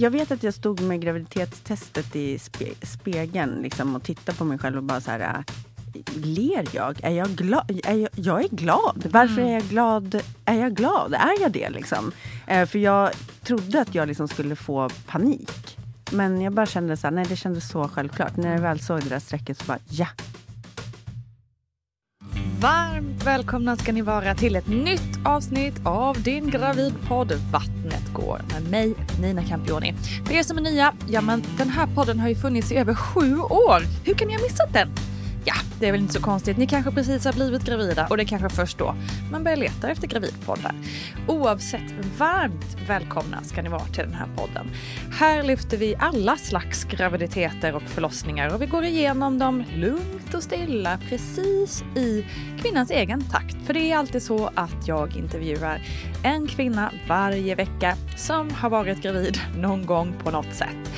Jag vet att jag stod med graviditetstestet i spe spegeln liksom, och tittade på mig själv och bara så här... Äh, ler jag? Är jag glad? Är jag, jag är glad. Varför är jag glad? Är jag glad? Är jag det liksom? Eh, för jag trodde att jag liksom skulle få panik. Men jag bara kände så här, nej det kändes så självklart. När jag väl såg det där strecket så bara, ja, Varmt välkomna ska ni vara till ett nytt avsnitt av din gravidpodd Vattnet går med mig Nina Campioni. För er som är nya, ja men den här podden har ju funnits i över sju år. Hur kan ni ha missat den? Ja, det är väl inte så konstigt. Ni kanske precis har blivit gravida och det är kanske först då man börjar leta efter gravidpoddar. Oavsett, varmt välkomna ska ni vara till den här podden. Här lyfter vi alla slags graviditeter och förlossningar och vi går igenom dem lugnt och stilla precis i kvinnans egen takt. För det är alltid så att jag intervjuar en kvinna varje vecka som har varit gravid någon gång på något sätt.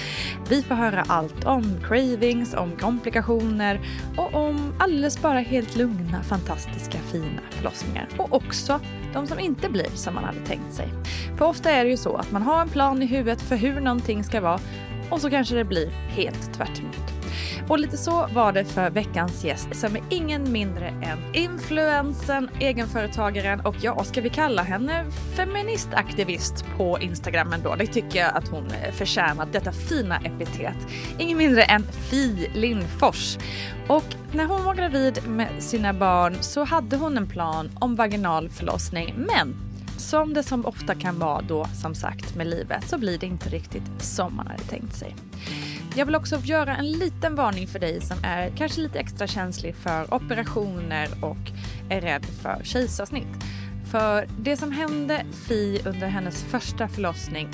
Vi får höra allt om cravings, om komplikationer och om alldeles bara helt lugna, fantastiska, fina förlossningar. Och också de som inte blir som man hade tänkt sig. För ofta är det ju så att man har en plan i huvudet för hur någonting ska vara och så kanske det blir helt tvärt emot. Och lite så var det för veckans gäst som är ingen mindre än influensen, egenföretagaren och ja, ska vi kalla henne feministaktivist på Instagram ändå? Det tycker jag att hon eh, förtjänar, detta fina epitet. Ingen mindre än Fi Lindfors. Och när hon var gravid med sina barn så hade hon en plan om vaginal förlossning men som det som ofta kan vara då som sagt med livet så blir det inte riktigt som man hade tänkt sig. Jag vill också göra en liten varning för dig som är kanske lite extra känslig för operationer och är rädd för kejsarsnitt. För det som hände Fi under hennes första förlossning,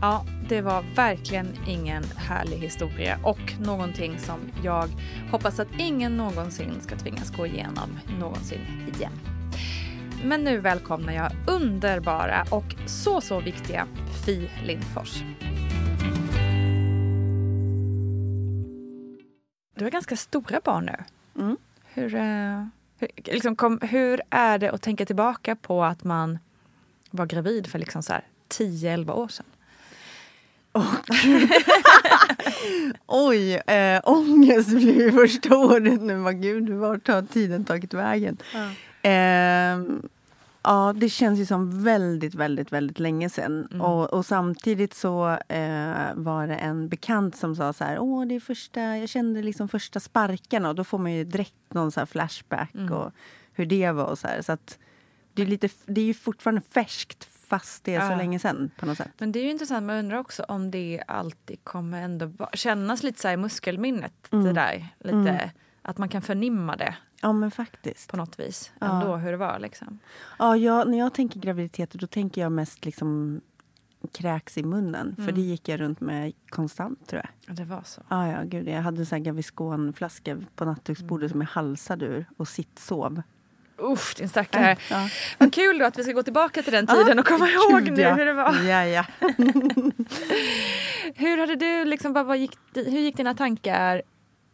ja, det var verkligen ingen härlig historia och någonting som jag hoppas att ingen någonsin ska tvingas gå igenom någonsin igen. Men nu välkomnar jag underbara och så, så viktiga Fi Lindfors. Du har ganska stora barn nu. Mm. Hur, eh, hur, liksom kom, hur är det att tänka tillbaka på att man var gravid för liksom så här 10-11 år sedan? Oh, Oj, äh, ångest blir första året nu. Vad gud, vart har tiden tagit vägen? Ja. Äh, Ja, det känns ju som väldigt, väldigt, väldigt länge sedan. Mm. Och, och, samtidigt så eh, var det en bekant som sa så här, åh, det är första, jag kände liksom första sparkarna och då får man ju direkt någon så flashback mm. och hur det var och så här. Så att det är, lite, det är ju fortfarande färskt fast det är ja. så länge sedan på något sätt. Men det är ju intressant, man undrar också om det alltid kommer ändå kännas lite så i muskelminnet, mm. det där. Lite, mm. Att man kan förnimma det. Ja men faktiskt. På något vis. Ändå ja. hur det var liksom. Ja, jag, när jag tänker graviditeter då tänker jag mest liksom kräks i munnen. Mm. För det gick jag runt med konstant tror jag. Ja, det var så? Ja, ja gud. Jag hade en Gaviscon-flaska på nattduksbordet mm. som jag halsade ur och sitt sov. Usch, din stackare. Ja. Vad kul då att vi ska gå tillbaka till den tiden och komma ihåg nu ja. hur det var. Ja, ja. hur hade du liksom, vad gick, hur gick dina tankar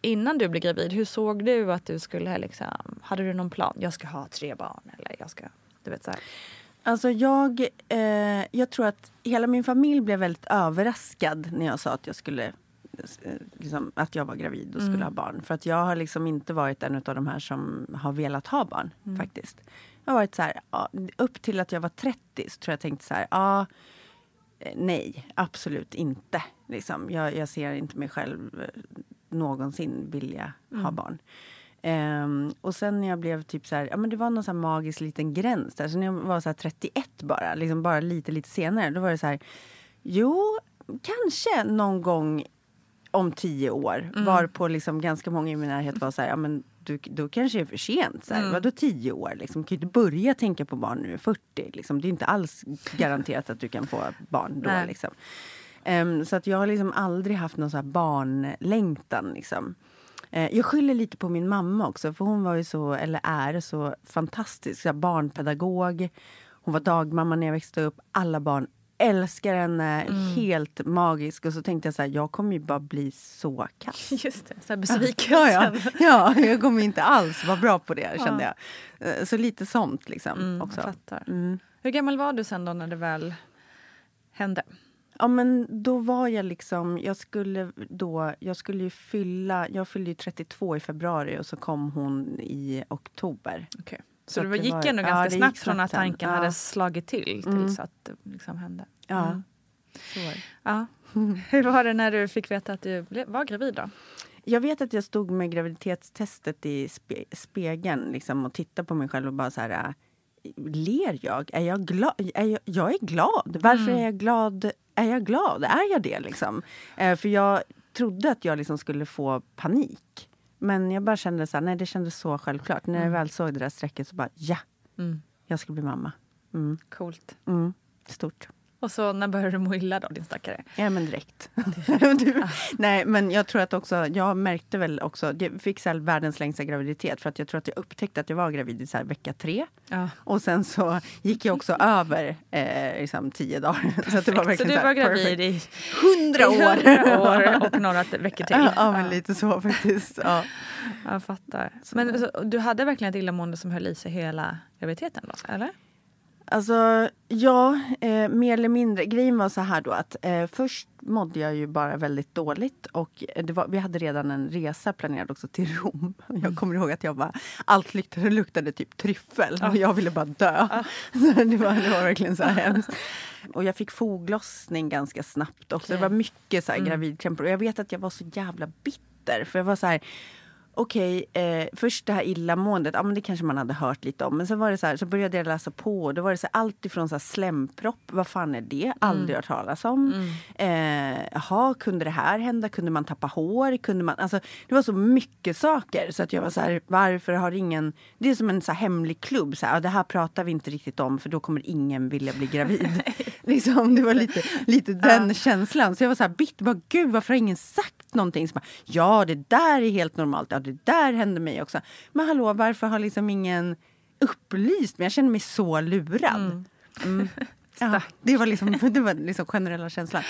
innan du blev gravid, hur såg du att du skulle liksom, hade du någon plan? Jag ska ha tre barn eller jag ska, du vet så här. Alltså jag, eh, jag tror att hela min familj blev väldigt överraskad när jag sa att jag skulle eh, Liksom, att jag var gravid och skulle mm. ha barn. För att jag har liksom inte varit en av de här som har velat ha barn. Mm. faktiskt. Jag har varit så här, upp till att jag var 30 så tror jag tänkte så här, ja, eh, nej, absolut inte. Liksom. Jag, jag ser inte mig själv eh, någonsin vilja mm. ha barn. Um, och sen när jag blev typ så här, ja men det var någon så magisk liten gräns där. Så när jag var så 31 bara, liksom bara lite, lite senare, då var det så här, jo, kanske någon gång om tio år. Mm. Var på liksom ganska många i min närhet var så här, ja men du, då kanske det är för sent. Så här, mm. Vadå tio år? Liksom, kan du inte börja tänka på barn när du är 40? Liksom. Det är inte alls garanterat att du kan få barn då. Liksom. Um, så att jag har liksom aldrig haft någon så barnlängtan. Liksom. Eh, jag skyller lite på min mamma också, för hon var ju så, eller är så fantastisk. Så här, barnpedagog. Hon var dagmamma när jag växte upp. Alla barn älskar henne, Mm. helt magisk. Och så tänkte jag så här, jag kommer ju bara bli så kass. Just det, så här besvikelsen. Ja, ja. ja, jag kommer inte alls vara bra på det kände Ja. jag. Eh, Så lite sånt liksom Mm, också. Mm. Hur gammal var du sen då när det väl hände? Ja men då var jag liksom, jag skulle då, jag skulle ju fylla, jag fyllde ju 32 i februari och så kom hon i oktober. Okay. Så, Så det, var, gick var- ändå ja, ganska gick snabbt från att tanken Ja. hade slagit till till Mm. att det liksom hände. Ja. Mm. Ja. Hur var det när du fick veta att du var gravid då? Jag vet att jag stod med graviditetstestet i spe, spegeln liksom, och tittade på mig själv och bara så här... äh, Ler jag? Är jag glad? Är jag, jag är glad. Varför Mm. är jag glad? Är jag glad? Är jag det liksom? Eh, för jag trodde att jag liksom skulle få panik. Men jag bara kände så här, nej det kändes så självklart. När jag Mm. väl såg det där strecket så bara, ja, Mm. jag ska bli mamma. Mm. Coolt. Mm. Stort. Och så när började du må illa då, din stackare? Ja men direkt. du, nej men jag tror att också, jag märkte väl också, jag fick så världens längsta graviditet för att jag tror att jag upptäckte att jag var gravid i så vecka tre. Ja. Och sen så gick jag också över eh, liksom tio dagar. Så, det var Så verkligen du så här var gravid perfect. i hundra år! 100 år och några veckor till? ja, ja men lite så faktiskt. Ja. Jag fattar. Men så, du hade verkligen ett illamående som höll i sig hela graviditeten då, eller? Alltså, ja, eh, mer eller mindre. Grejen var så här då att eh, först mådde jag ju bara väldigt dåligt och var, vi hade redan en resa planerad också till Rom. Jag kommer ihåg att jag bara, allt luktade, luktade typ tryffel och jag ville bara dö. Så det, var, det var verkligen så här hemskt. Och jag fick foglossning ganska snabbt också. Det var mycket så här gravidkrämpor och jag vet att jag var så jävla bitter för jag var så här Okej, eh, först det här illamåendet, ja men det kanske man hade hört lite om. Men sen var det så här, så började jag läsa på. och Då var det så här, allt ifrån så här slempropp, vad fan är det? Aldrig hört talas om. Eh, jaha, kunde det här hända? Kunde man tappa hår? Kunde man, alltså, det var så mycket saker så att jag var så här, varför har ingen... Det är som en så här hemlig klubb, så här, ja, det här pratar vi inte riktigt om för då kommer ingen vilja bli gravid. liksom, det var lite, lite den känslan. Så jag var så här bitter, bara, gud varför har ingen sagt någonting? Så bara, ja, det där är helt normalt. Ja, det där hände mig också. Men hallå, varför har liksom ingen upplyst mig? Jag känner mig så lurad. Mm. Ja, det var liksom, det var liksom generella känslan.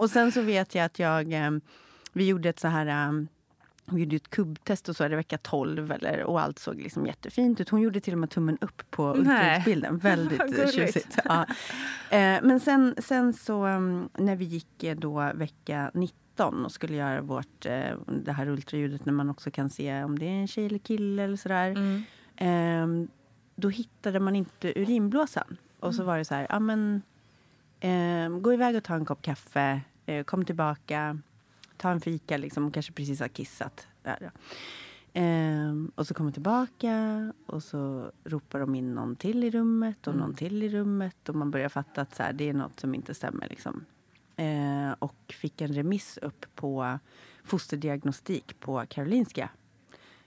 Och sen så vet jag att jag, eh, vi gjorde ett så här eh, vi gjorde ett kubbtest och så det vecka 12 eller, och allt såg liksom jättefint ut. Hon gjorde till och med tummen upp på ultraljudsbilden. Väldigt tjusigt. Ja. Eh, men sen, sen så um, när vi gick eh, då vecka 19 och skulle göra vårt, eh, det här ultraljudet när man också kan se om det är en tjej eller kille eller sådär. Mm. Ehm, då hittade man inte urinblåsan. Och så var det så här, ja men ehm, gå iväg och ta en kopp kaffe, eh, kom tillbaka, ta en fika liksom, och kanske precis har kissat. Där. Ehm, och så kommer tillbaka och så ropar de in någon till i rummet och någon till i rummet och man börjar fatta att så här, det är något som inte stämmer. Liksom. Ehm, och fick en remiss upp på fosterdiagnostik på Karolinska.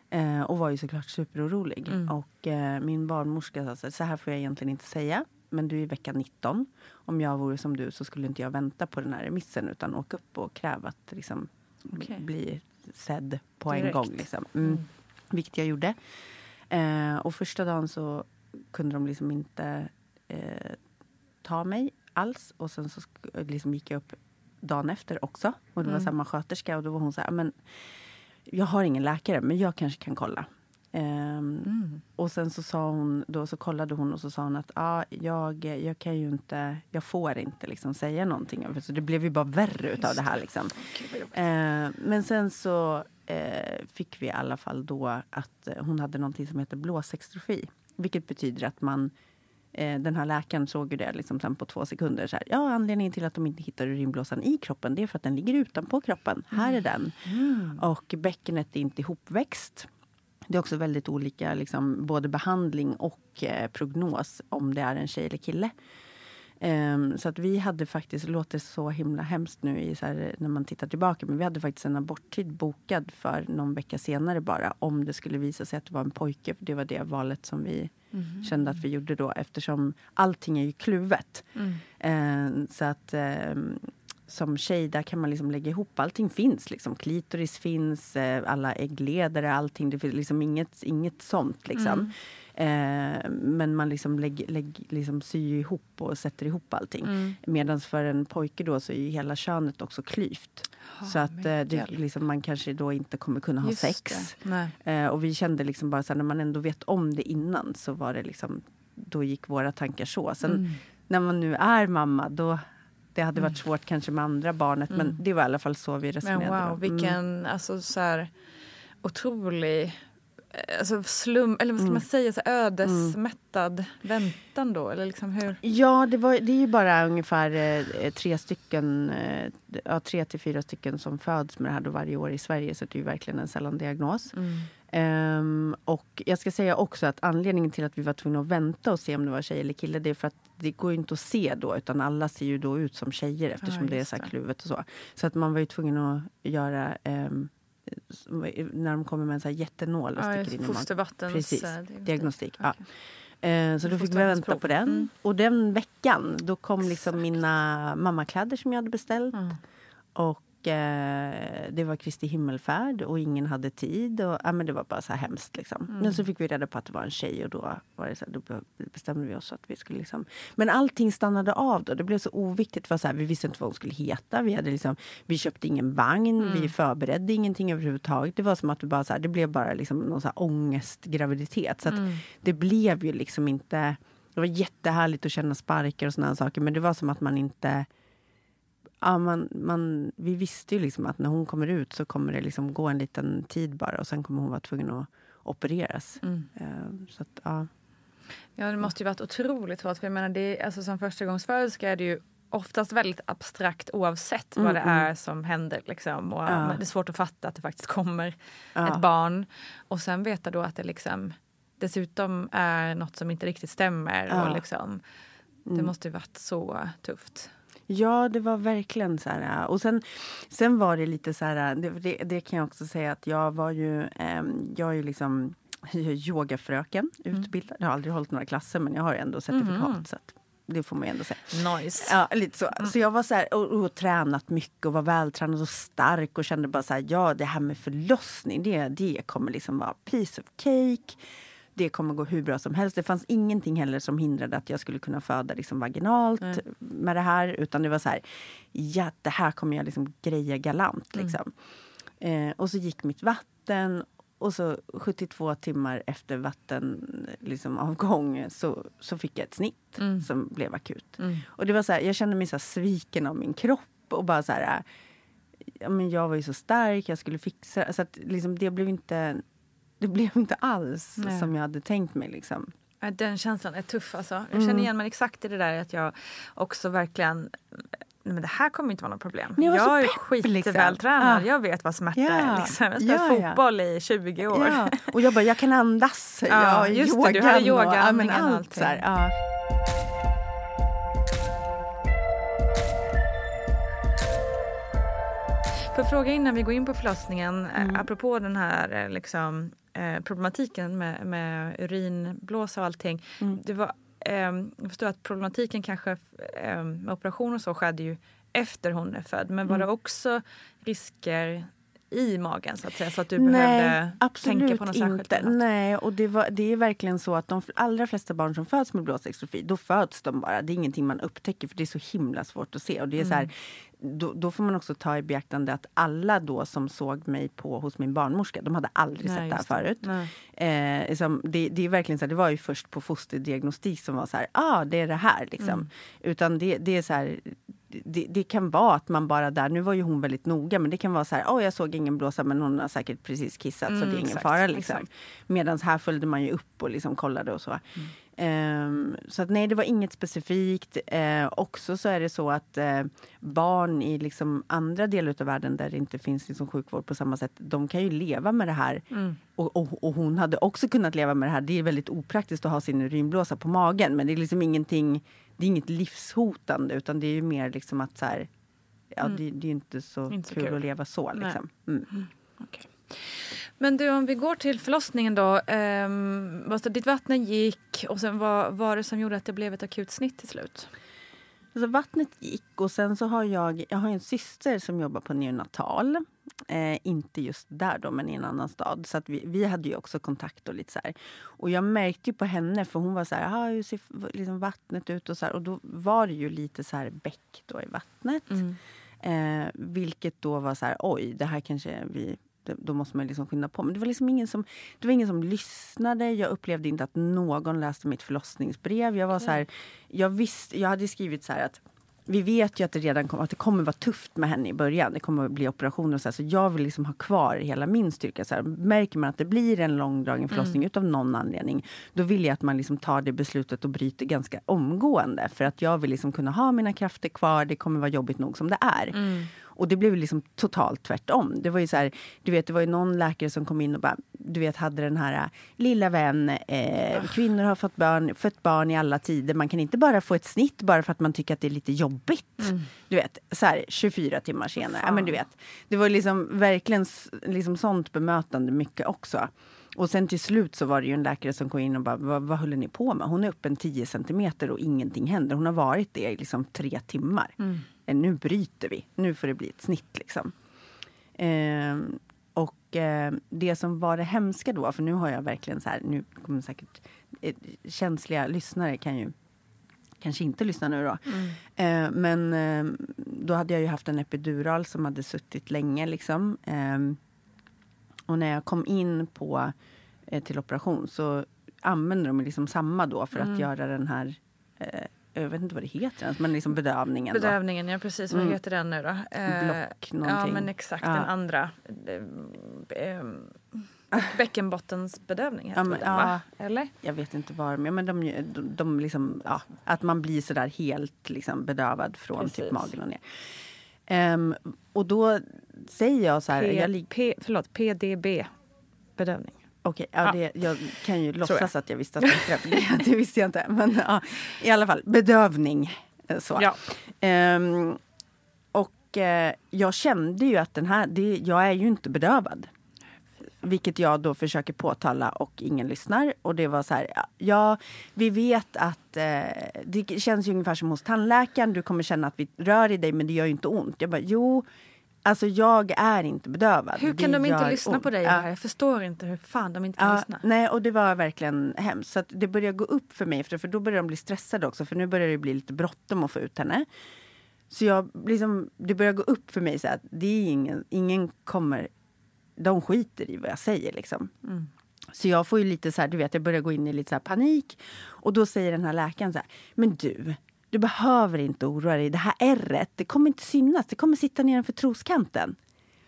Eh, och var ju såklart superorolig. Mm. Och eh, min barnmorska sa så här, så här får jag egentligen inte säga. Men du är i vecka 19. Om jag vore som du så skulle inte jag vänta på den här remissen utan åka upp och kräva att liksom, Okej. bli sedd på en Direkt. gång. Liksom. Mm. Vilket jag gjorde. Eh, och första dagen så kunde de liksom inte eh, ta mig alls. Och sen så liksom gick jag upp dagen efter också. Och det var Mm. samma sköterska och då var hon så här, men jag har ingen läkare men jag kanske kan kolla. Ehm, Mm. och sen så sa hon, då så kollade hon och så sa hon att ah, jag, jag kan ju inte, jag får inte liksom säga någonting. Så det blev ju bara värre utav det här liksom. Eh, men sen så eh, fick vi i alla fall då att eh, hon hade någonting som heter blåsextrofi. Vilket betyder att man eh, den här läkaren såg ju det liksom sen på två sekunder. Så här, ja, anledningen till att de inte hittar urinblåsan i kroppen det är för att den ligger utanpå kroppen. Här är den. Och bäckenet är inte ihopväxt. Det är också väldigt olika, liksom, både behandling och eh, prognos om det är en tjej eller kille. Ehm, så att vi hade faktiskt, det låter så himla hemskt nu i, så här, när man tittar tillbaka, men vi hade faktiskt en aborttid bokad för någon vecka senare bara om det skulle visa sig att det var en pojke. För det var det valet som vi kände att vi gjorde då eftersom allting är ju kluvet. Mm. Ehm, så att ehm, som tjej, där kan man liksom lägga ihop. Allting finns. Liksom. Klitoris finns, eh, alla äggledare, allting. Det finns liksom inget, inget sånt. Liksom. Mm. Eh, men man liksom, lägg, lägg, liksom syr ihop och sätter ihop allting. Mm. Medan för en pojke då så är hela könet också klyvt. Oh, så att eh, det, liksom, man kanske då inte kommer kunna ha Just sex. Eh, och vi kände liksom bara så här, när man ändå vet om det innan så var det liksom, då gick våra tankar så. Sen mm. när man nu är mamma då det hade varit mm. svårt kanske med andra barnet men mm. det var i alla fall så vi resonerade. Men wow, vilken mm. alltså, så här, otrolig alltså slum, eller vad ska mm. man säga, så ödesmättad mm. väntan då? Eller liksom hur? Ja, det, var, det är ju bara ungefär eh, tre stycken, eh, ja, tre till fyra stycken som föds med det här då varje år i Sverige. Så det är ju verkligen en sällan diagnos. Mm. Um, och jag ska säga också att anledningen till att vi var tvungna att vänta och se om det var tjej eller kille, det är för att det går inte att se då, utan alla ser ju då ut som tjejer eftersom ja, det är så här kluvet och så. Så att man var ju tvungen att göra um, när de kommer med en så här jättenål och ja, sticker in i magen. Precis, eh, diagnostik. Okay. Ja. Eh, så då fick vi vänta på den. Mm. Och den veckan då kom liksom mina mammakläder som jag hade beställt. Mm. Och eh, det var Kristi himmelfärd och ingen hade tid. Och, ja, men det var bara så här hemskt. Liksom. Mm. Men så fick vi reda på att det var en tjej och då, var det så här, då bestämde vi oss att vi skulle... Liksom, men allting stannade av då. Det blev så oviktigt. För så här, vi visste inte vad hon skulle heta. Vi, hade liksom, vi köpte ingen vagn. Mm. Vi förberedde ingenting överhuvudtaget. Det var som att det bara, så här, det blev bara liksom någon så här ångestgraviditet. Så mm. det blev ju liksom inte... Det var jättehärligt att känna sparkar och såna saker men det var som att man inte ja, man, man, vi visste ju liksom att när hon kommer ut så kommer det liksom gå en liten tid bara och sen kommer hon vara tvungen att opereras. Mm. Uh, så att, ja. ja, det måste ju varit otroligt svårt. För jag menar, det, alltså, som förstagångsföderska är det ju oftast väldigt abstrakt oavsett mm, vad det mm. är som händer. Liksom. Och, ja. Det är svårt att fatta att det faktiskt kommer ja. ett barn. Och sen veta då att det liksom dessutom är något som inte riktigt stämmer. Ja. Och liksom, det mm. måste ju varit så tufft. Ja, det var verkligen så här. Och sen, sen var det lite så här, det, det, det kan jag också säga att jag var ju, eh, jag är ju liksom yogafröken, mm. utbildad. Jag har aldrig hållit några klasser men jag har ändå certifikat. Mm. Så det får man ändå säga. Nice. Ja, lite så. Mm. Så jag var så här, och, och, tränat mycket och var vältränad och stark och kände bara så här, ja det här med förlossning, det, det kommer liksom vara piece of cake det kommer gå hur bra som helst. Det fanns ingenting heller som hindrade att jag skulle kunna föda liksom vaginalt mm. med det här. Utan det var så här, ja det här kommer jag liksom greja galant. Mm. Liksom. Mm. Eh, och så gick mitt vatten och så 72 timmar efter vattenavgång liksom, så, så fick jag ett snitt mm. som blev akut. Mm. Och det var så här, jag kände mig så sviken av min kropp och bara så här, ja, men jag var ju så stark, jag skulle fixa så att liksom, det blev inte det blev inte alls Nej. som jag hade tänkt mig. Liksom. Den känslan är tuff. Alltså. Jag känner mm. igen mig exakt i det där att jag också verkligen Nej, men det här kommer inte vara något problem. Jag är skitvältränad. Liksom. Jag vet vad smärta ja. är. Liksom. Jag har spelat ja, fotboll i 20 år. Ja. Och jag bara, jag kan andas. Ja, just yogan det, du hade yogaandningen och, allt. Så här, ja. Jag fråga innan vi går in på förlossningen, mm. apropå den här eh, liksom, eh, problematiken med, med urinblåsa och allting. Mm. Det var, eh, jag förstår att problematiken kanske eh, med operation och så skedde ju efter hon är född. Men var mm. det också risker i magen så att säga? Så att du Nej, behövde tänka på något särskilt inte. Annat. Nej, och det, var, det är verkligen så att de allra flesta barn som föds med blåsextrofi, då föds de bara. Det är ingenting man upptäcker för det är så himla svårt att se. Och det är mm. så här, mm då, då, får man också ta i beaktande att alla då som såg mig på hos min barnmorska, de hade aldrig Nej, sett det här förut. Eh, liksom, det, det, är verkligen så här, det var ju först på fosterdiagnostik som var så här, ah, det är det här liksom. Mm. Utan det, det är så här, det, det, kan vara att man bara där, nu var ju hon väldigt noga, men det kan vara så här, oh, jag såg ingen blåsa men hon har säkert precis kissat mm, så det är ingen exakt, fara. Liksom. Medan här följde man ju upp och liksom kollade och så. Mm. Um, så att nej, det var inget specifikt. Uh, också så är det så att uh, barn i liksom andra delar av världen där det inte finns liksom sjukvård på samma sätt, de kan ju leva med det här. Mm. Och, och, och, hon hade också kunnat leva med det här. Det är väldigt opraktiskt att ha sin urinblåsa på magen, men det är liksom ingenting, det är inget livshotande utan det är ju mer liksom att så här, ja, mm. det, det, är inte så inte kul, kul, att leva så. Liksom. Mm. mm. Okay. Men du, om vi går till förlossningen då. Um, ditt vatten gick och sen vad var det som gjorde att det blev ett akut snitt till slut? Alltså vattnet gick och sen så har jag, jag har en syster som jobbar på neonatal. Eh, inte just där då, men i en annan stad. Så vi, vi hade ju också kontakt och lite så här. Och jag märkte ju på henne, för hon var så här, hur ser liksom vattnet ut? Och, så här, och då var det ju lite så här bäck då i vattnet. Mm. Eh, vilket då var så här, oj, det här kanske vi då måste man liksom skynda på. Men det var liksom ingen som, det var ingen som lyssnade. Jag upplevde inte att någon läste mitt förlossningsbrev. Jag var så här, jag, visste, jag hade skrivit så här att vi vet ju att det redan kom, att det kommer vara tufft med henne i början. Det kommer att bli operationer och så. Här, så jag vill liksom ha kvar hela min styrka. Så här, märker man att det blir en långdragen förlossning mm. utav någon anledning. Då vill jag att man liksom tar det beslutet och bryter ganska omgående. För att jag vill liksom kunna ha mina krafter kvar. Det kommer vara jobbigt nog som det är. Mm. Och det blev liksom totalt tvärtom. Det var ju så här, du vet, det var ju någon läkare som kom in och bara, du vet, hade den här äh, lilla vän, eh, kvinnor har fått barn, fött barn i alla tider. Man kan inte bara få ett snitt bara för att man tycker att det är lite jobbigt. Mm. Du vet, så här 24 timmar senare. Ja, men du vet, det var liksom verkligen liksom sånt bemötande mycket också. Och sen till slut så var det ju en läkare som kom in och bara, vad, vad håller ni på med? Hon är uppe en 10 centimeter och ingenting händer. Hon har varit det i liksom tre timmar. Mm. Eh, nu bryter vi, nu får det bli ett snitt liksom. Eh, och eh, det som var det hemska då, för nu har jag verkligen så här, nu kommer säkert eh, känsliga lyssnare kan ju kanske inte lyssna nu då. Mm. Eh, men eh, då hade jag ju haft en epidural som hade suttit länge liksom. och när jag kom in på till operation så använde de liksom samma då för mm. att göra den här jag vet inte vad det heter ens, men liksom bedövningen. Bedövningen, då. ja precis. Vad mm. heter den nu då? Eh, Block någonting. Ja men exakt, ja. den andra. Eh, bäckenbottensbedövning heter ja, men, den, va? Eller? Jag vet inte de men de, de, de liksom, ja, att man blir sådär helt liksom bedövad från typ precis. typ magen och ner. Um, och då säger jag så här... P, jag P, förlåt, PDB bedövning. Okej, okay, ja, ja. jag kan ju låtsas jag. att jag visste att det var det, det visste jag inte. Men ja, i alla fall, bedövning. Eh, så. Ja. Um, och uh, jag kände ju att den här, det, jag är ju inte bedövad. Vilket jag då försöker påtala och ingen lyssnar. Och det var så här, ja, vi vet att eh, det känns ju ungefär som hos tandläkaren. Du kommer känna att vi rör i dig men det gör ju inte ont. Jag bara, jo, Alltså jag är inte bedövad. Hur kan det de inte lyssna ont. på dig? Ja. Jag förstår inte hur fan de inte kan ja, lyssna. Nej, och det var verkligen hemskt. Så det började gå upp för mig, för, för då började de bli stressade också. För nu börjar det bli lite bråttom att få ut henne. Så jag, liksom, det börjar gå upp för mig så att det är ingen, ingen kommer... De skiter i vad jag säger liksom. Mm. Så jag får ju lite så här, du vet, jag börjar gå in i lite så panik. Och då säger den här läkaren så här, men du, du behöver inte oroa dig. Det här ärret, det kommer inte synas. Det kommer sitta nedanför troskanten.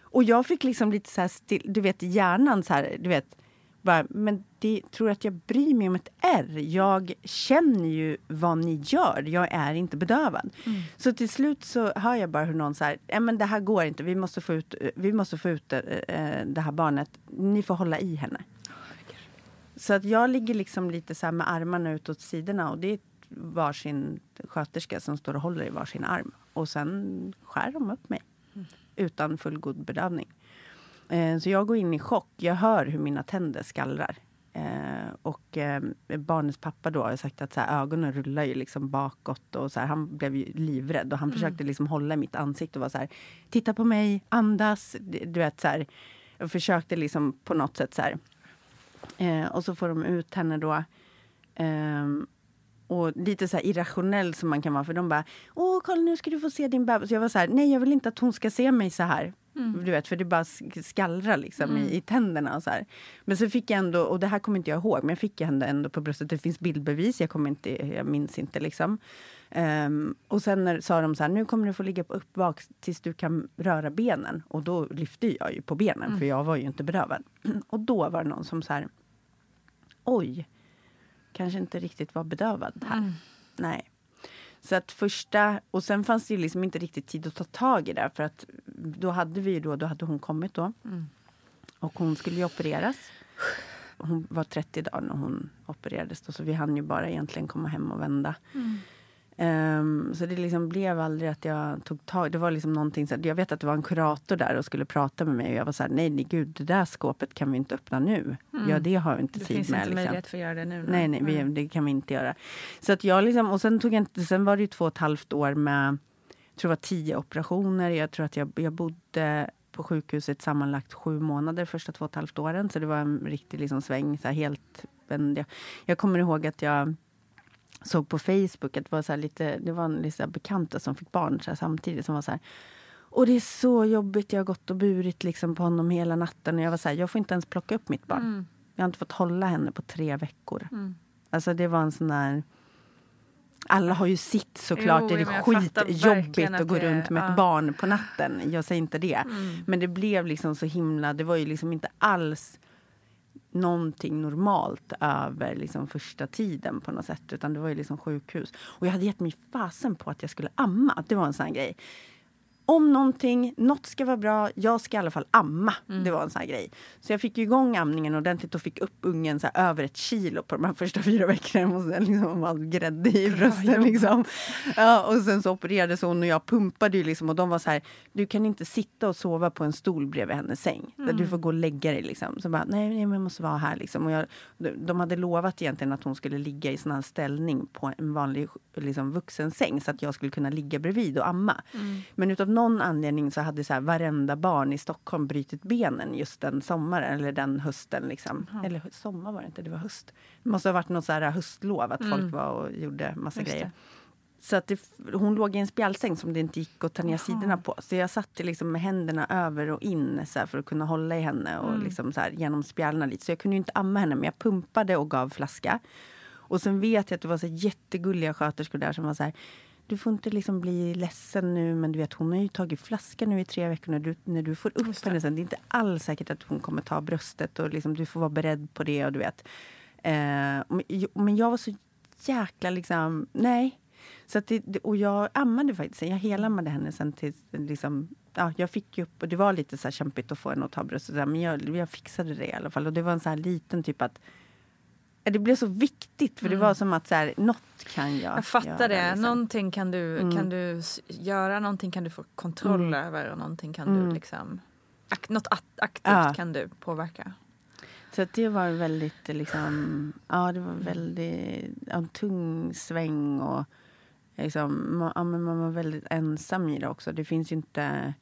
Och jag fick liksom lite så här still, du vet hjärnan så här, du vet. Bara, men det, tror att jag bryr mig om ett R? Jag känner ju vad ni gör. Jag är inte bedövad. Mm. Så till slut så hör jag bara hur någon säger, men det här går inte. Vi måste få ut, vi måste få ut äh, det här barnet. Ni får hålla i henne. Så att jag ligger liksom lite så med armarna ut åt sidorna och det är varsin sköterska som står och håller i varsin arm. Och sen skär de upp mig mm. utan fullgod bedövning. Eh, så jag går in i chock. Jag hör hur mina tänder skallrar. Eh, och eh, barnets pappa då har sagt att så här, ögonen rullar ju liksom bakåt. Och så här, han blev ju livrädd och han mm. försökte liksom hålla mitt ansikte och vara så här, titta på mig, andas. Du vet så här. Jag försökte liksom på något sätt så här. Och så får de ut henne då. Um, och lite så irrationell som man kan vara. För de bara, åh kolla nu ska du få se din bebis. Jag var så här, nej jag vill inte att hon ska se mig så här. Mm. Du vet, för det bara skallrar liksom mm. i, i, tänderna och så här. Men så fick jag ändå, och det här kommer inte jag ihåg, men jag fick ändå, ändå på bröstet, det finns bildbevis, jag, kommer inte, jag minns inte liksom. Um, och sen när, sa de så här, nu kommer du få ligga på uppvak tills du kan röra benen. Och då lyfte jag ju på benen, mm. för jag var ju inte berövad. och då var det någon som så här, oj, kanske inte riktigt var bedövad här. Mm. Nej. Så att första, och sen fanns det liksom inte riktigt tid att ta tag i det för att då hade vi då, då hade hon kommit då. Mm. Och hon skulle ju opereras. Hon var 30 dagar när hon opererades då, så vi hann ju bara egentligen komma hem och vända. Mm. Um, så det liksom blev aldrig att jag tog tag Det var liksom någonting så här, Jag vet att det var en kurator där och skulle prata med mig och jag var så här, nej, nej gud, det där skåpet kan vi inte öppna nu. Mm. Ja, det har vi inte det tid finns med. inte liksom. möjlighet för att göra det nu. Nej, nej, vi, det kan vi inte göra. Så att jag liksom, och sen, tog jag, sen var det ju två och ett halvt år med, jag tror det var tio operationer. Jag tror att jag, jag bodde på sjukhuset sammanlagt sju månader första två och ett halvt åren. Så det var en riktig liksom sväng. Så helt, jag, jag kommer ihåg att jag såg på Facebook att det var, så lite, det var en lite bekanta som fick barn så samtidigt. som var så här, och det är så jobbigt, jag har gått och burit liksom på honom hela natten. Och jag var så här, jag får inte ens plocka upp mitt barn. Mm. Jag har inte fått hålla henne på tre veckor. Mm. Alltså det var en sån där... Alla har ju sitt såklart. Jo, det är skitjobbigt att gå runt med ja. ett barn på natten. Jag säger inte det. Mm. Men det blev liksom så himla... Det var ju liksom inte alls någonting normalt över liksom första tiden på något sätt. Utan det var ju liksom sjukhus. Och jag hade gett mig fasen på att jag skulle amma. Det var en sån grej om någonting, något ska vara bra, jag ska i alla fall amma. Mm. Det var en sån här grej. Så jag fick igång amningen ordentligt och fick upp ungen så över ett kilo på de här första fyra veckorna. Och sen liksom all grädde i brösten. Liksom. Ja, och sen så opererades hon och jag pumpade ju liksom och de var så här, du kan inte sitta och sova på en stol bredvid hennes säng. Mm. Du får gå och lägga dig liksom. Så bara, nej, nej men jag måste vara här liksom. Och jag, de hade lovat egentligen att hon skulle ligga i sån här ställning på en vanlig liksom, vuxensäng så att jag skulle kunna ligga bredvid och amma. Mm. Men utav någon anledning så hade så här, varenda barn i Stockholm brutit benen just den sommaren eller den hösten. Liksom. Mm. Eller sommar var det inte, det var höst. Det måste ha varit något så här höstlov, att mm. folk var och gjorde massa just grejer. Det. Så att det, hon låg i en spjälsäng som det inte gick att ta ner sidorna på. Så jag satt liksom med händerna över och in så för att kunna hålla i henne och mm. liksom så här, genom spjällarna lite. Så jag kunde inte amma henne men jag pumpade och gav flaska. Och sen vet jag att det var så jättegulliga sköterskor där som var så här du får inte liksom bli ledsen nu, men du vet hon har ju tagit flaska nu i tre veckor när du, när du får upp henne sen. Det är inte alls säkert att hon kommer ta bröstet och liksom, du får vara beredd på det och du vet. Eh, men jag var så jäkla liksom, nej. Så att det, och jag ammade faktiskt, jag helammade henne sen till liksom, ja, jag fick upp, och det var lite så kämpigt att få henne att ta bröstet, men jag, jag fixade det i alla fall. Och det var en så här liten typ att det blev så viktigt för mm. det var som att så här, något kan jag Jag fattar göra, det. Liksom. Någonting kan du, mm. kan du göra, någonting kan du få kontroll mm. över och någonting kan du mm. liksom... Ak något aktivt ja. kan du påverka. Så det var väldigt liksom, ja det var väldigt, en tung sväng och liksom, man, man var väldigt ensam i det också. Det finns ju inte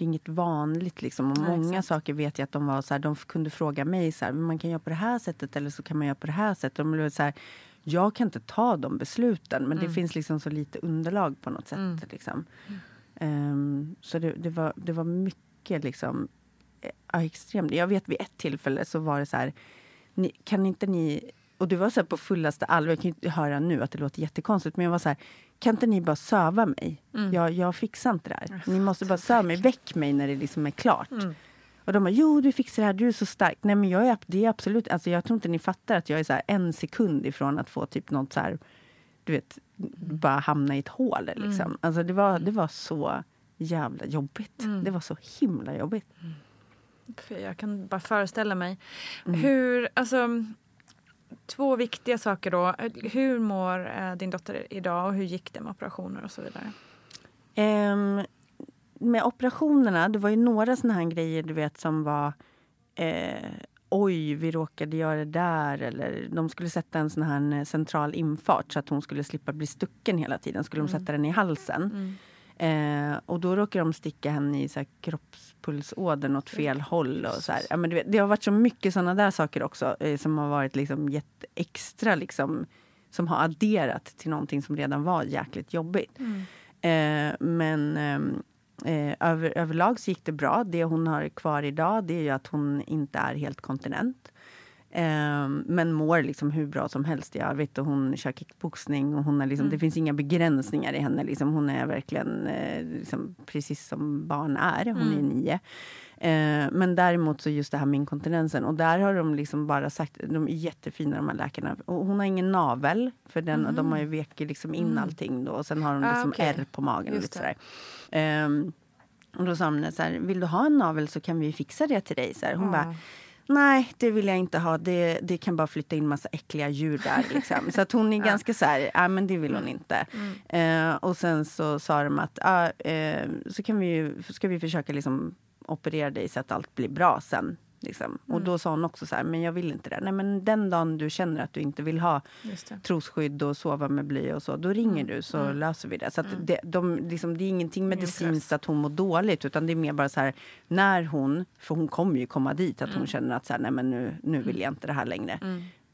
det är inget vanligt. Liksom. Och Nej, många exakt. saker vet jag att de var så här, de kunde fråga mig så här, man kan göra på det här sättet eller så kan man göra på det här sättet. De blev så här, jag kan inte ta de besluten men mm. det finns liksom så lite underlag på något sätt. Mm. Liksom. Um, så det, det, var, det var mycket liksom, ja, extremt. Jag vet vid ett tillfälle så var det så här, ni, kan inte ni och det var så på fullaste allvar, jag kan ju höra nu att det låter jättekonstigt, men jag var så här, kan inte ni bara söva mig? Mm. Jag, jag fixar inte det här. Ni måste bara söva mig, väck mig när det liksom är klart. Mm. Och de bara, jo du fixar det här, du är så stark. Nej men jag är, det är absolut, alltså jag tror inte ni fattar att jag är så här en sekund ifrån att få typ något så här, du vet, bara hamna i ett hål liksom. Mm. Alltså det var, det var så jävla jobbigt. Mm. Det var så himla jobbigt. Mm. Jag kan bara föreställa mig. Mm. Hur, alltså två viktiga saker då. Hur mår eh, din dotter idag och hur gick det med operationer och så vidare? Um, med operationerna, det var ju några såna här grejer du vet som var eh, oj, vi råkade göra det där. Eller de skulle sätta en sån här central infart så att hon skulle slippa bli stucken hela tiden. Skulle mm. de sätta den i halsen. Mm. Eh, och då råkar de sticka henne i så här, kroppspulsådern åt fel håll. Och så här. Ja, men det, det har varit så mycket såna där saker också eh, som har varit liksom gett extra liksom, som har adderat till någonting som redan var jäkligt jobbigt. Mm. Eh, men ehm, eh, över, överlag så gick det bra. Det hon har kvar idag det är att hon inte är helt kontinent. Um, men mår liksom hur bra som helst i övrigt. Och hon kör kickboxning och hon är liksom, mm. det finns inga begränsningar i henne. Liksom. Hon är verkligen eh, liksom, precis som barn är. Hon mm. är nio. Uh, men däremot så just det här med inkontinensen. Och där har de liksom bara sagt, de är jättefina de här läkarna. Och hon har ingen navel, för den, mm. de har ju vekit liksom in mm. allting då. Och sen har hon ah, liksom ah, okay. ärr på magen. Just lite sådär. Um, och då sa hon så här, vill du ha en navel så kan vi fixa det till dig. Så här. Hon bara nej det vill jag inte ha. Det, det kan bara flytta in massa äckliga djur där. Liksom. Så att hon är ja. ganska så här, ja men det vill hon inte. Mm. Eh, och sen så sa de att, ah, eh, så kan vi ju, ska vi försöka liksom operera dig så att allt blir bra sen. Liksom. Mm. Och då sa hon också så här, men jag vill inte det. Nej men den dagen du känner att du inte vill ha trosskydd och sova med bly och så, då ringer mm. du så mm. löser vi det. Så mm. det, de, liksom, det är ingenting medicinskt att hon mår dåligt utan det är mer bara så här, när hon, för hon kommer ju komma dit, att hon mm. känner att så här, nej men nu, nu vill mm. jag inte det här längre.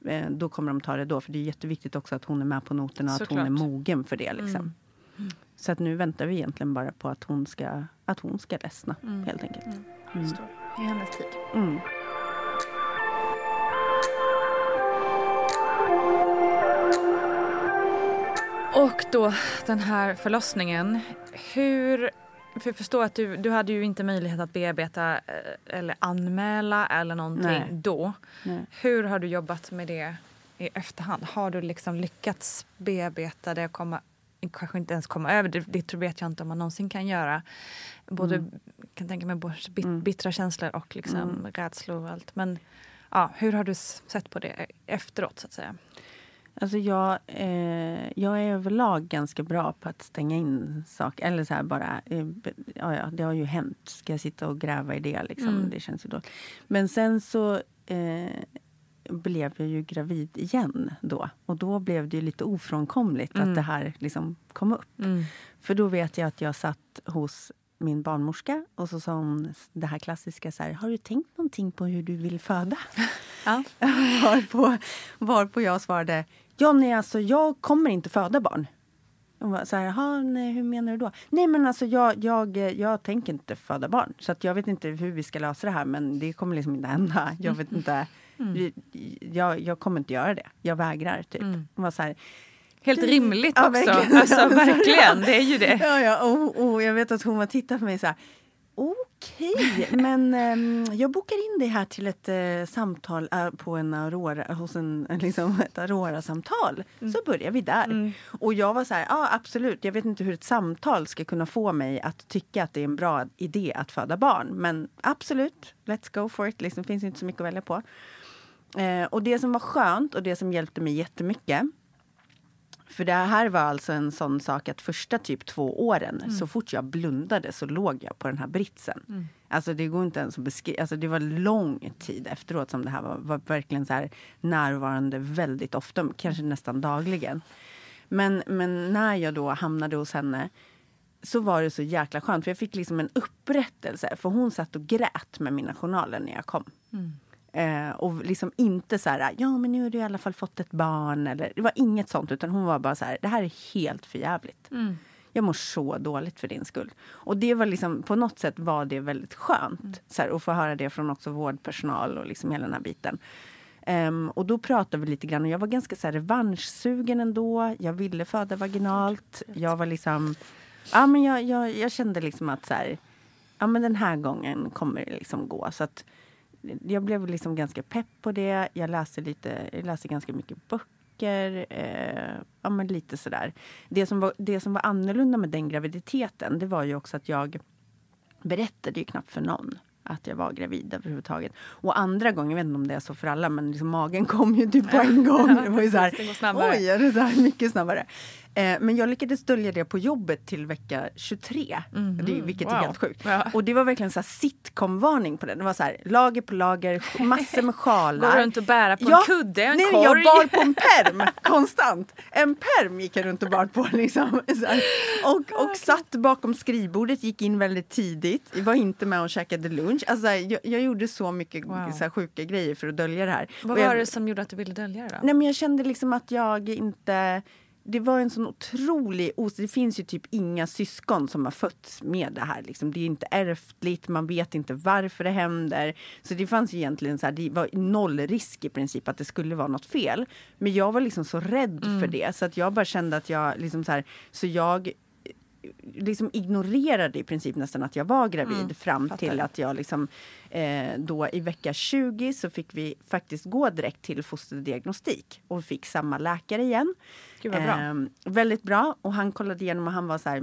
Eh, då kommer de ta det då, för det är jätteviktigt också att hon är med på noterna och att hon är mogen för det. Liksom. Så att nu väntar vi egentligen bara på att hon ska, att hon ska ledsna helt enkelt. I hennes tid. Mm. Och då den här förlossningen. Hur, för jag förstår att du, du hade ju inte möjlighet att bearbeta eh, eller anmäla eller någonting Nej. då. Nej. Hur har du jobbat med det i efterhand? Har du liksom lyckats bearbeta det och komma, kanske inte ens komma över det, det vet jag inte om man någonsin kan göra. Både, mm. kan tänka mig både bit, mm. bittra känslor och liksom mm. rädslor och allt. Men ja, hur har du sett på det efteråt så att säga? Alltså jag, eh, jag är överlag ganska bra på att stänga in saker. Eller så här bara, eh, ja, ja, det har ju hänt. Ska jag sitta och gräva i det? Liksom? Mm. Det känns ju dåligt. Men sen så eh, blev jag ju gravid igen då. Och då blev det lite ofrånkomligt mm. att det här liksom kom upp. Mm. För då vet jag att jag satt hos min barnmorska och så sa hon det här klassiska så här, har du tänkt någonting på hur du vill föda? Ja. varpå, varpå jag svarade, nej alltså jag kommer inte föda barn. Hon var så här, nej, hur menar du då? Nej men alltså jag, jag, jag tänker inte föda barn. Så att jag vet inte hur vi ska lösa det här men det kommer liksom inte hända. Jag vet inte. Mm. Jag, jag kommer inte göra det. Jag vägrar typ. Mm. Hon var så här, Helt rimligt också. Ja, verkligen. Alltså, verkligen, det är ju det. Ja, ja. Och, och jag vet att hon var tittat på mig så här. Okej, okay, men um, jag bokar in dig här till ett uh, samtal uh, på en Aurora, hos en, liksom, ett Aurora-samtal. Mm. Så börjar vi där. Mm. Och jag var så här, ja absolut, jag vet inte hur ett samtal ska kunna få mig att tycka att det är en bra idé att föda barn. Men absolut, let's go for it. Liksom, finns inte så mycket att välja på. Uh, och det som var skönt och det som hjälpte mig jättemycket för det här var alltså en sån sak att första typ två åren, mm. så fort jag blundade så låg jag på den här britsen. Mm. Alltså det går inte ens att beskriva. Alltså det var lång tid efteråt som det här var, var verkligen så här närvarande väldigt ofta, kanske nästan dagligen. Men, men när jag då hamnade hos henne så var det så jäkla skönt för jag fick liksom en upprättelse. För hon satt och grät med mina journaler när jag kom. Mm. Eh, och liksom inte så här, ja men nu har du i alla fall fått ett barn. Eller, det var inget sånt, utan hon var bara så här, det här är helt förjävligt. Mm. Jag mår så dåligt för din skull. Och det var liksom, på något sätt var det väldigt skönt. Mm. Så här, att få höra det från också vårdpersonal och liksom hela den här biten. Um, och då pratade vi lite grann och jag var ganska så här revanschsugen ändå. Jag ville föda vaginalt. Jag var liksom, ja men jag, jag, jag kände liksom att så här, ja men den här gången kommer det liksom gå. Så att, jag blev liksom ganska pepp på det. Jag läste, lite, jag läste ganska mycket böcker. Eh, ja, men lite sådär. Det som, var, det som var annorlunda med den graviditeten det var ju också att jag berättade ju knappt för någon att jag var gravid överhuvudtaget. Och andra gången, jag vet inte om det är så för alla, men liksom magen kom ju typ på en gång. Det var ju så här, oj, är det så här mycket snabbare. Eh, men jag lyckades dölja det på jobbet till vecka 23. Mm, det, vilket wow. är helt sjukt. Ja. Och det var verkligen så sitcom-varning på det. Det var så här, lager på lager, massor med sjalar. Gå runt och bära på ja, en kudde, en nej, korg. Jag bar på en perm konstant. En perm gick jag runt och bar på. Liksom. Och, och satt bakom skrivbordet, gick in väldigt tidigt. Jag var inte med och käkade lunch. Alltså, jag, jag gjorde så mycket wow. så här, sjuka grejer för att dölja det här. Vad jag, var det som gjorde att du ville dölja det? Då? Nej, men jag kände liksom att jag inte det var en sån otrolig Det finns ju typ inga syskon som har fötts med det här. Liksom. Det är inte ärftligt, man vet inte varför det händer. Så det fanns egentligen så här, det var noll risk i princip att det skulle vara något fel. Men jag var liksom så rädd mm. för det så att jag bara kände att jag liksom så här, så jag liksom ignorerade i princip nästan att jag var gravid mm, fram fattar. till att jag liksom eh, då i vecka 20 så fick vi faktiskt gå direkt till fosterdiagnostik och fick samma läkare igen. Gud, vad bra. Eh, väldigt bra och han kollade igenom och han var så här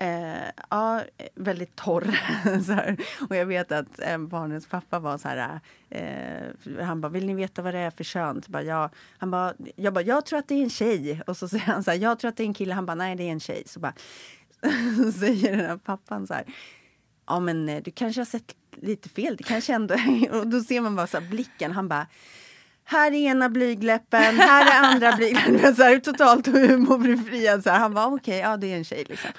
Eh, ja, väldigt torr. så här. Och jag vet att eh, barnens pappa var så här. Eh, han bara, vill ni veta vad det är för kön? Så bara, ja. Han bara, jag bara, jag tror att det är en tjej. Och så säger han så här, jag tror att det är en kille. Han bara, nej det är en tjej. Så bara, så säger den här pappan så här. Ja men eh, du kanske har sett lite fel. Det kanske ändå... Och då ser man bara så här, blicken. Han bara här är ena blygläppen, här är andra blygläppen. Så här, totalt humorbefriad. Så här. Han var okej, okay, ja det är en tjej. Liksom.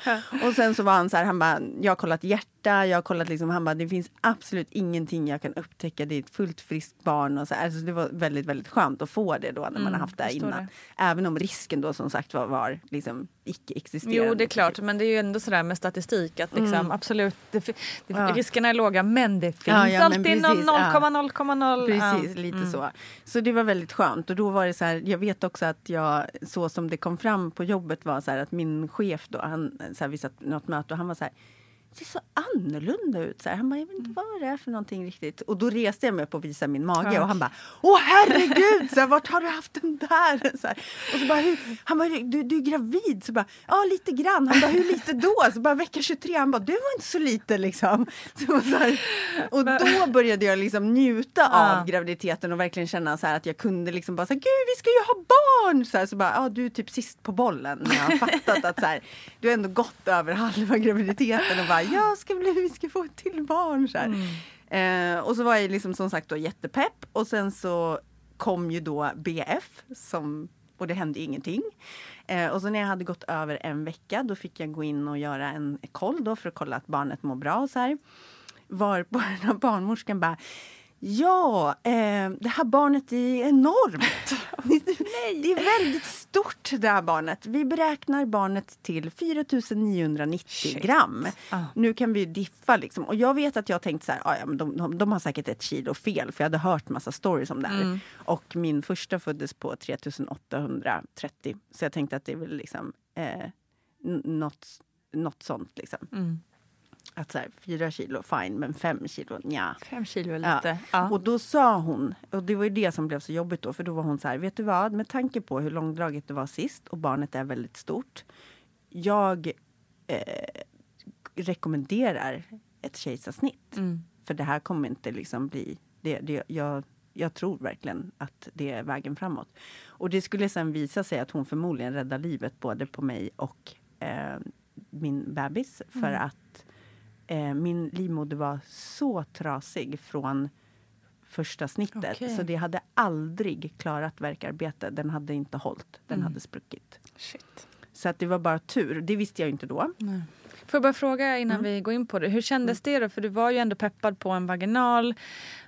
Och sen så var han så här, han bara, jag har kollat hjärta, jag kollat liksom, han bara, det finns absolut ingenting jag kan upptäcka. Det är ett fullt friskt barn. Och så. Alltså, det var väldigt, väldigt skönt att få det då när man mm, har haft det innan. Det. Även om risken då som sagt var, var liksom icke-existerande. Jo det är klart, men det är ju ändå sådär med statistik att liksom, mm. absolut, det, det, ja. riskerna är låga men det finns ja, ja, alltid 0,0,0. Precis, lite mm. så. Så det var väldigt skönt och då var det så här, jag vet också att jag, så som det kom fram på jobbet var så här att min chef då, han, så här, vi satt något möte och han var så här ser så annorlunda ut. Så här. Han bara, jag vet inte vad det är för någonting riktigt. Och då reste jag mig upp och visade min mage ja. och han bara, åh herregud, så här, vart har du haft den där? Så här. Och så bara, hur? han bara, du, du är gravid? Så bara, ja lite grann. Han bara, hur lite då? Så bara, vecka 23. Han bara, du var inte så lite liksom. Så, så här. Och då började jag liksom njuta ja. av graviditeten och verkligen känna så här att jag kunde liksom bara, så här, gud vi ska ju ha barn! Så, här, så bara, ja du är typ sist på bollen. Jag har fattat att så här, du har ändå gått över halva graviditeten och bara, jag ska bli, vi ska få ett till barn. Så mm. eh, och så var jag liksom som sagt då jättepepp och sen så kom ju då BF som, och det hände ingenting. Eh, och så när jag hade gått över en vecka då fick jag gå in och göra en koll då för att kolla att barnet mår bra och så här. Var på den här barnmorskan bara Ja, eh, det här barnet är enormt. det är väldigt stort det här barnet. Vi beräknar barnet till 4990 gram. Ah. Nu kan vi diffa liksom. Och jag vet att jag tänkt så här, ah, ja, men de, de, de, har säkert ett kilo fel för jag hade hört massa stories om det här. Mm. Och min första föddes på 3830. Så jag tänkte att det är väl liksom eh, något, något sånt liksom. Mm att så här, fyra kilo fine, men fem kilo nja. Fem kilo är lite. Ja. Ja. Och då sa hon, och det var ju det som blev så jobbigt då, för då var hon så här, vet du vad, med tanke på hur långdraget det var sist och barnet är väldigt stort. Jag eh, rekommenderar ett kejsarsnitt. Mm. För det här kommer inte liksom bli, det, det, jag, jag tror verkligen att det är vägen framåt. Och det skulle sen visa sig att hon förmodligen räddar livet både på mig och eh, min bebis. För mm. att eh, min livmoder var så trasig från första snittet. Okay. Så det hade aldrig klarat verkarbete. Den hade inte hållit. Den mm. hade spruckit. Shit. Så att det var bara tur. Det visste jag inte då. Nej. Får jag bara fråga innan mm. vi går in på det. Hur kändes mm. det då? För du var ju ändå peppad på en vaginal.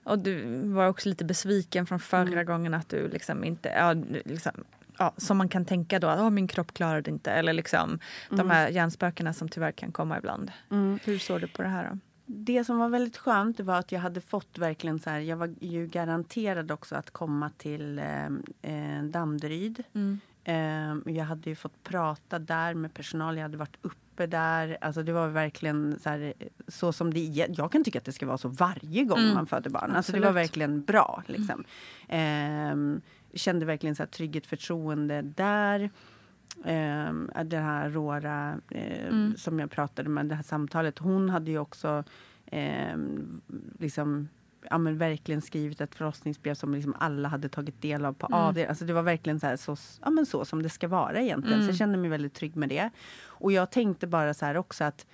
Och du var också lite besviken från förra mm. gången att du liksom inte... Ja, liksom, ja, som man kan tänka då, att oh, min kropp klarar det inte. Eller liksom mm. de här hjärnspökena som tyvärr kan komma ibland. Mm. Hur såg du på det här då? Det som var väldigt skönt var att jag hade fått verkligen så här, jag var ju garanterad också att komma till eh, eh Danderyd. Mm. Eh, jag hade ju fått prata där med personal, jag hade varit uppe där. Alltså det var verkligen så, här, så som det Jag kan tycka att det ska vara så varje gång mm. man föder barn. Alltså det var verkligen bra. Liksom. Mm. Eh, kände verkligen så här trygghet, förtroende där. Um, den här Rora uh, mm. som jag pratade med, det här samtalet. Hon hade ju också um, liksom ja, men verkligen skrivit ett förlossningsbrev som liksom alla hade tagit del av på mm. AD. Alltså det var verkligen så, här, så, ja, men så som det ska vara egentligen. Mm. Så jag kände mig väldigt trygg med det. Och jag tänkte bara så här också att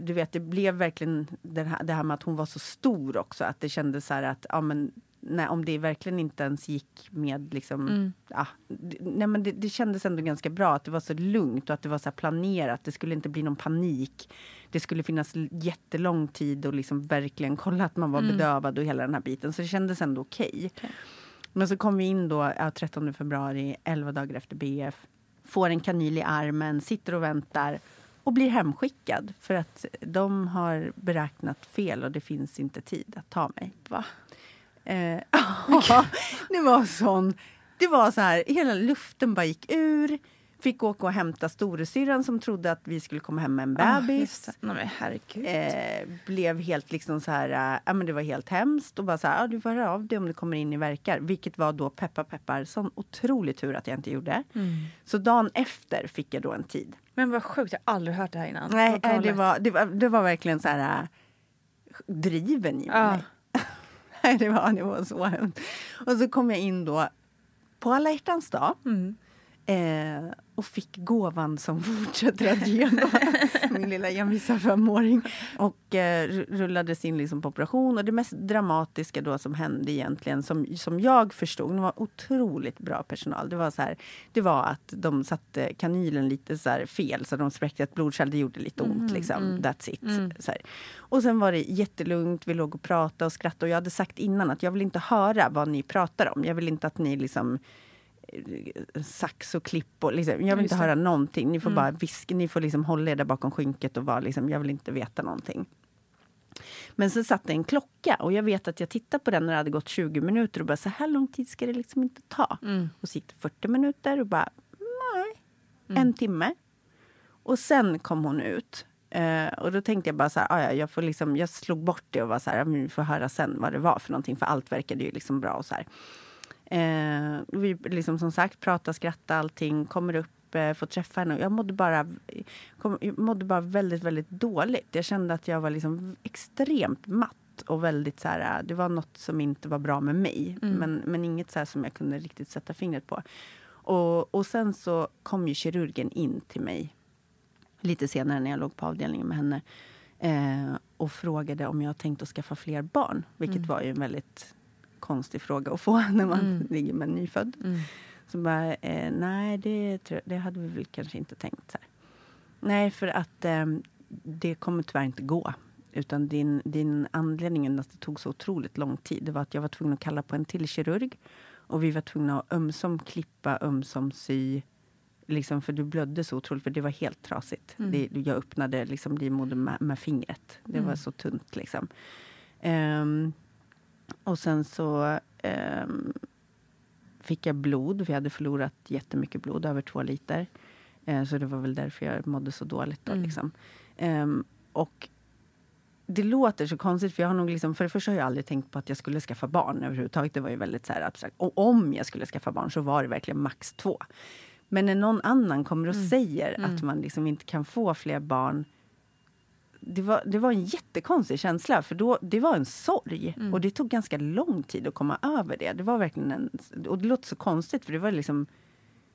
du vet, det blev verkligen det här, det här med att hon var så stor också. Att det kändes så här att ja, men nej, om det verkligen inte ens gick med... Liksom, mm. ja, nej, men det, det, kändes ändå ganska bra att det var så lugnt och att det var så planerat. Det skulle inte bli någon panik. Det skulle finnas jättelång tid och liksom verkligen kolla att man var mm. bedövad och hela den här biten. Så det kändes ändå okej. Okay. okay. Men så kom vi in då ja, 13 februari, 11 dagar efter BF. Får en kanyl i armen, sitter och väntar och blir hemskickad för att de har beräknat fel och det finns inte tid att ta mig. Va? Eh, det var sån... Det var så här, hela luften bara gick ur. Fick åka och hämta storasyrran som trodde att vi skulle komma hem med en bebis. Ah, Nej, men herregud. Eh, blev helt liksom så här, äh, ja men det var helt hemskt och bara så här, ja, du får höra av dig om du kommer in i verkar. Vilket var då peppar peppar, sån otrolig tur att jag inte gjorde. Mm. Så dagen efter fick jag då en tid. Men vad sjukt, jag har aldrig hört det här innan. Nej, nej, det, galet. var, det, var, det var verkligen så här äh, driven i mig. Nej, det var, det var så hemskt. Och så kom jag in då på alla hjärtans dag. Mm. Eh, och fick gåvan som fortsätter att ge min lilla envisa femåring. Och eh, ru- rullades in liksom på operation. Och det mest dramatiska då som hände egentligen, som, som jag förstod, det var otroligt bra personal. Det var, så här, det var att de satte kanylen lite så fel, så de spräckte ett blodkärl. Det gjorde lite ont. liksom. That's it. Så här. Och sen var det jättelugnt, vi låg och pratade och skrattade. Och jag hade sagt innan att jag vill inte höra vad ni pratar om. Jag vill inte att ni liksom sax och klipp. Och liksom, jag vill inte höra någonting. Ni får bara viska, ni får liksom hålla er där bakom skynket och vara liksom, jag vill inte veta någonting. Men så satt det en klocka och jag vet att jag tittade på den när det hade gått 20 minuter och bara så här lång tid ska det liksom inte ta. Mm. Och så gick det 40 minuter och bara nej, en timme. Och sen kom hon ut. Eh, och då tänkte jag bara så här, "Ah, ja, jag, får liksom, jag slog bort det och var så här, "Ja, men vi får höra sen vad det var för någonting. För allt verkade ju liksom bra och så här. Eh, vi liksom som sagt pratar, skrattar, allting. Kommer upp, eh, får träffa henne. Jag mådde bara, kom, jag mådde bara väldigt, väldigt dåligt. Jag kände att jag var liksom extremt matt. Och väldigt så här, eh, det var något som inte var bra med mig. Men, men inget så som jag kunde riktigt sätta fingret på. Och, och sen så kom ju kirurgen in till mig lite senare när jag låg på avdelningen med henne. Eh, och frågade om jag tänkte att skaffa fler barn. Vilket var ju en väldigt konstig fråga att få när man ligger med en nyfödd. Mm. Så bara, eh, nej det, det hade vi väl kanske inte tänkt. Så här. Nej, för att eh, det kommer tyvärr inte gå. Utan din, din anledningen att det tog så otroligt lång tid, det var att jag var tvungen att kalla på en till kirurg. Och vi var tvungna att ömsom klippa, ömsom sy. Liksom, för du blödde så otroligt, för det var helt trasigt. Det, jag öppnade liksom livmodern med, med fingret. Det var så tunt liksom. Ehm, och sen så ehm, fick jag blod. Vi hade förlorat jättemycket blod, över två liter. Eh, så det var väl därför jag mådde så dåligt. Då, liksom. Ehm, och det låter så konstigt, för jag har nog liksom, för det första har jag aldrig tänkt på att jag skulle skaffa barn överhuvudtaget. Det var ju väldigt så abstrakt. Och om jag skulle skaffa barn så var det verkligen max två. Men när någon annan kommer och säger att man liksom inte kan få fler barn det var, det var en jättekonstig känsla, för då, det var en sorg. Och det tog ganska lång tid att komma över det. Det var verkligen en, och det låter så konstigt, för det var liksom...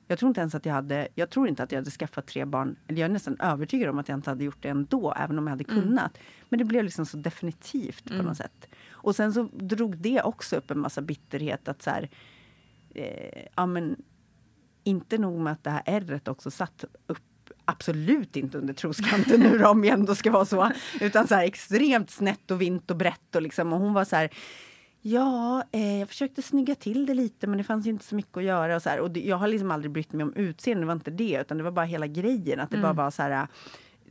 Jag tror inte ens att jag hade, jag tror inte att jag hade skaffat tre barn. Eller jag är nästan övertygad om att jag inte hade gjort det ändå, även om jag hade kunnat. Men det blev liksom så definitivt på något sätt. Och sen så drog det också upp en massa bitterhet att så här, eh, ja men inte nog med att det här ärret också satt upp absolut inte under troskanten nu då, om jag ändå ska vara så. Utan så här extremt snett och vint och brett. Och, liksom, och hon var så här, ja, eh, jag försökte snygga till det lite men det fanns inte så mycket att göra. Och, så här. och det, jag har liksom aldrig brytt mig om utseende, det var inte det. Utan det var bara hela grejen, att det bara var så här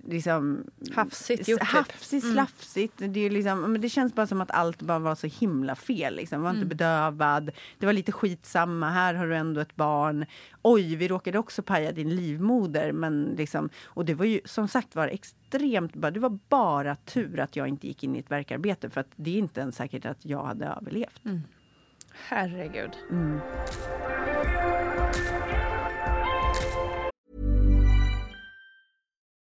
liksom, Hafsigt gjort, typ. Hafsigt, slafsigt. Det, är liksom, men det känns bara som att allt bara var så himla fel. Liksom. Var inte bedövad. Det var lite skitsamma. Här har du ändå ett barn. Oj, vi råkade också paja din livmoder. Men liksom, och det var ju som sagt var extremt... Det var bara tur att jag inte gick in i ett verkarbete. För att det är inte ens säkert att jag hade överlevt. Herregud.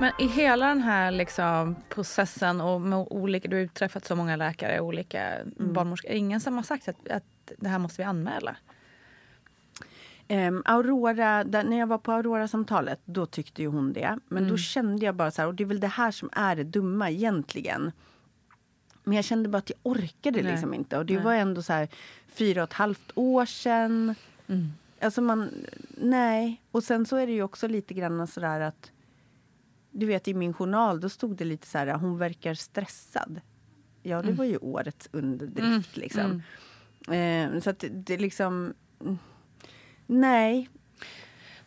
Men i hela den här liksom processen och med olika, du har ju träffat så många läkare, olika barnmorskor. Är det ingen som har sagt att, att det här måste vi anmäla? Ehm, Aurora, där, när jag var på Aurora-samtalet, då tyckte ju hon det. Men då kände jag bara så här, och det är väl det här som är det dumma egentligen. Men jag kände bara att jag orkade Nej. liksom inte. Och det Nej. var ändå så här fyra och ett halvt år sedan. Mm. Alltså man, nej. Och sen så är det ju också lite grann sådär att du vet i min journal då stod det lite så här, hon verkar stressad. Ja, det var ju årets underdrift liksom. Eh, så att det, liksom, mm, nej.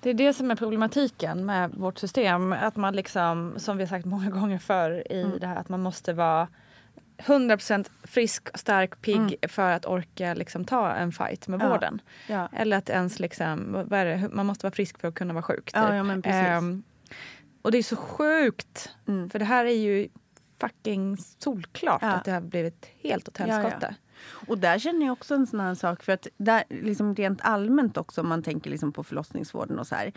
Det är det som är problematiken med vårt system. Att man liksom, som vi har sagt många gånger förr i det här, att man måste vara 100% frisk, stark, pigg för att orka liksom, ta en fight med Ja. vården. Ja. Eller att ens liksom, man måste vara frisk för att kunna vara sjuk. Ja, typ. ja, men precis. Ehm, och det är så sjukt. Mm. För det här är ju fucking solklart Ja. att det har blivit helt åt Ja, ja. helskotte. Och där känner jag också en sån här sak, för att där, liksom rent allmänt också om man tänker liksom på förlossningsvården och så här.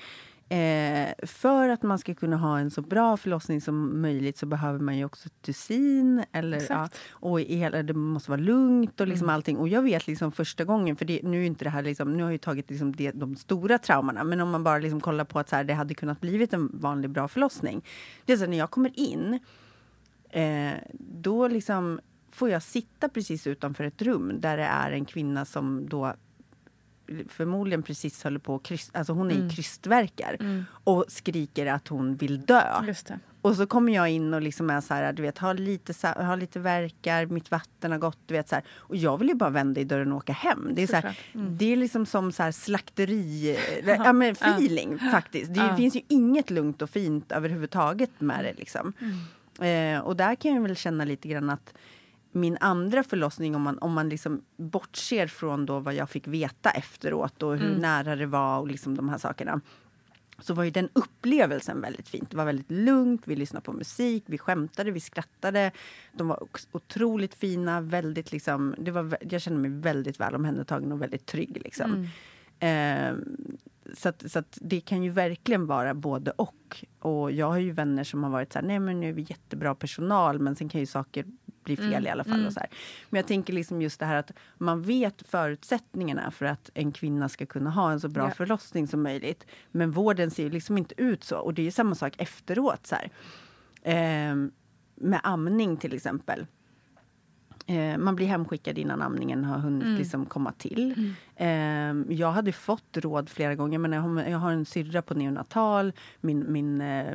Eh, för att man ska kunna ha en så bra förlossning som möjligt så behöver man ju också tusin. Eller, ja, och hela, det måste vara lugnt och liksom allting. Och jag vet liksom första gången, för det, nu är inte det här liksom, nu har jag tagit liksom det, de stora traumorna. Men om man bara liksom kollar på att så här, det hade kunnat blivit en vanlig bra förlossning. Det är så när jag kommer in eh, då liksom får jag sitta precis utanför ett rum där det är en kvinna som då förmodligen precis håller på att kryst, alltså hon är i krystverkar och skriker att hon vill dö. Och så kommer jag in och liksom är så här, du vet, har lite, har lite verkar, mitt vatten har gått, du vet så här. Och jag vill ju bara vända i dörren och åka hem. Det är, så här. Mm. det är liksom som så här slakteri, ja, men feeling faktiskt. Det Ja. finns ju inget lugnt och fint överhuvudtaget med det liksom. Mm. Eh, och där kan jag väl känna lite grann att min andra förlossning, om man, om man liksom bortser från då vad jag fick veta efteråt och Mm. hur nära det var och liksom de här sakerna så var ju den upplevelsen väldigt fint. Det var väldigt lugnt, vi lyssnade på musik, vi skämtade, vi skrattade. De var otroligt fina, väldigt liksom, det var, jag kände mig väldigt väl omhändertagen och väldigt trygg. Liksom. Eh, så att, så att det kan ju verkligen vara både och. Och jag har ju vänner som har varit så här, nej men nu är vi jättebra personal men sen kan ju saker bli fel i alla fall. Och så här. Men jag tänker liksom just det här att man vet förutsättningarna för att en kvinna ska kunna ha en så bra Ja. förlossning som möjligt. Men vården ser liksom inte ut så. Och det är samma sak efteråt. Så. Ehm, med amning till exempel. Eh, man blir hemskickad innan amningen har hunnit liksom komma till. Eh, jag hade fått råd flera gånger. Men jag har, en syrra på neonatal. Min, min eh,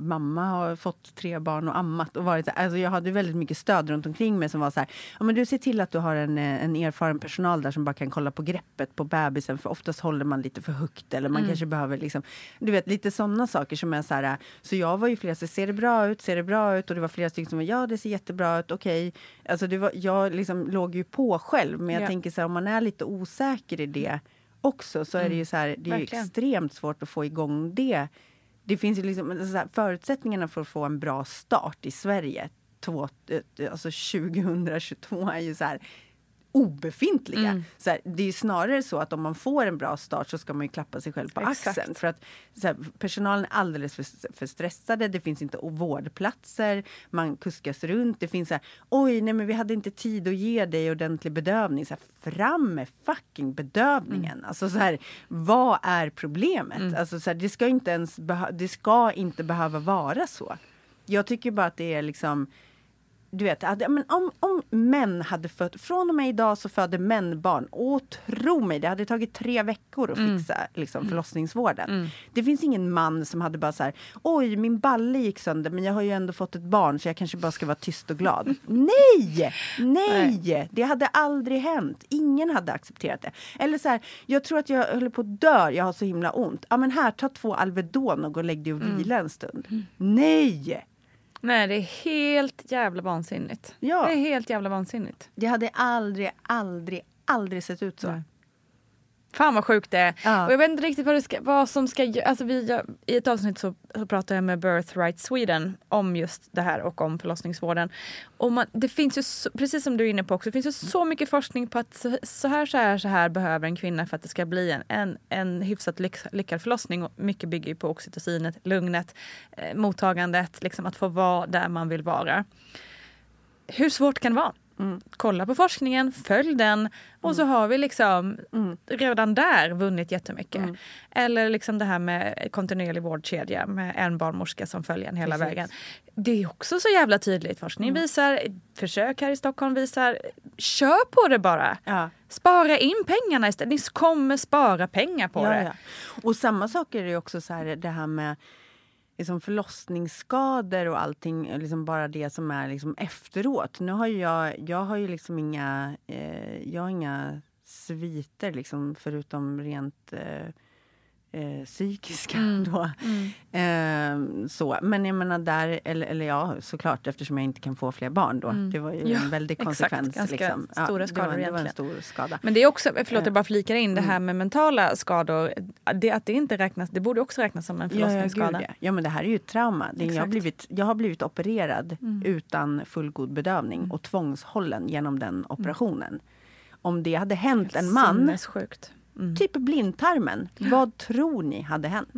mamma har fått tre barn och ammat. Och varit, alltså jag hade väldigt mycket stöd runt omkring mig som var så här. Ja, men du ser till att du har en, eh, en erfaren personal där som bara kan kolla på greppet på bebisen. För oftast håller man lite för högt. Eller man kanske behöver liksom, du vet lite sådana saker som är så här. Så jag var ju flera, så ser det bra ut? Ser det bra ut? Och det var flera stycken som var ja det ser jättebra ut, okej. Alltså det var, jag liksom låg ju på själv. Men jag Ja. tänker så här om man är lite osäker i det också så är det ju så här, det är extremt svårt att få igång det. Det finns ju liksom, så här, förutsättningarna för att få en bra start i Sverige två, eh, alltså 2022 är ju så här obefintliga. Mm. Så här, det är snarare så att om man får en bra start så ska man ju klappa sig själv på Exakt. axeln. För att här, personalen är alldeles för, för stressade, det finns inte vårdplatser, man kuskas runt. Det finns så här, oj nej men vi hade inte tid att ge dig ordentlig bedövning. Så här, fram med fucking bedövningen. Alltså så här, vad är problemet? Alltså så det ska inte ens det ska inte behöva vara så. Jag tycker bara att det är liksom du vet, men om, om män hade fött, från och med idag så föder män barn. Och tro mig, det hade tagit tre veckor att fixa liksom, förlossningsvården. Det finns ingen man som hade bara så här, oj min balle gick sönder men jag har ju ändå fått ett barn så jag kanske bara ska vara tyst och glad. nej! Nej! Det hade aldrig hänt. Ingen hade accepterat det. Eller så här, jag tror att jag håller på att dö, jag har så himla ont. Ja men här, ta två Alvedon och gå och lägg dig och vila en stund. Nej! Nej, det är helt jävla vansinnigt. Ja. Det är helt jävla vansinnigt. Det hade aldrig, aldrig, aldrig sett ut så. Nej. Fan vad sjukt det är. Ja. Och jag vet inte riktigt vad, det ska, vad som ska alltså vi, jag, I ett avsnitt så, så pratade jag med Birthright Sweden om just det här och om förlossningsvården. Och man, det finns ju, så, precis som du är inne på också, det finns ju så mycket forskning på att så, så här, så här, så här behöver en kvinna för att det ska bli en, en, en hyfsat lyck, lyckad förlossning. Och mycket bygger ju på oxytocinet, lugnet, eh, mottagandet, liksom att få vara där man vill vara. Hur svårt kan det vara? Kolla på forskningen, följ den och så har vi liksom Mm. redan där vunnit jättemycket. Eller liksom det här med kontinuerlig vårdkedja med en barnmorska som följer en hela Precis. vägen. Det är också så jävla tydligt. Forskning visar, försök här i Stockholm visar, kör på det bara. Ja. Spara in pengarna istället. Ni kommer spara pengar på Ja, det. ja. Och samma sak är det också så här, det här med liksom förlossningsskador och allting, liksom bara det som är liksom efteråt. Nu har ju jag, jag har ju liksom inga, eh, jag har inga sviter liksom förutom rent eh, eh, psykiska då. Eh, så. Men jag menar där, eller, eller ja såklart eftersom jag inte kan få fler barn då. Det var ju Ja, en väldig exakt. konsekvens. Ganska liksom. stora det, skador var, det var en stor skada. Men det är också, förlåt jag Eh, bara flikar in, det här med mentala skador. Det, att det inte räknas, det borde också räknas som en Ja, ja, förlossningsskada. ja. ja, men det här är ju ett trauma. Det, jag, har Exakt. Mm. blivit, jag har blivit opererad utan fullgod bedövning och tvångshållen genom den Mm. operationen. Om det hade hänt en man, Sinnessjukt. Mm. typ blindtarmen, vad tror ni hade hänt?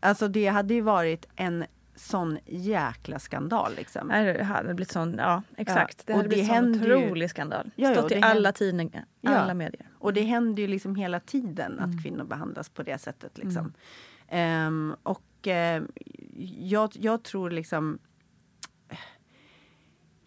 Alltså det hade ju varit en sån jäkla skandal. Liksom. Det hade blivit sån, ja exakt. det och hade det blivit en sån händer ju- otrolig skandal. Ja, ja, Stått i det alla tidningar, Ja. alla medier. Och det händer ju liksom hela tiden Mm. att kvinnor behandlas på det sättet. Liksom. Ehm, och eh, jag, jag tror liksom...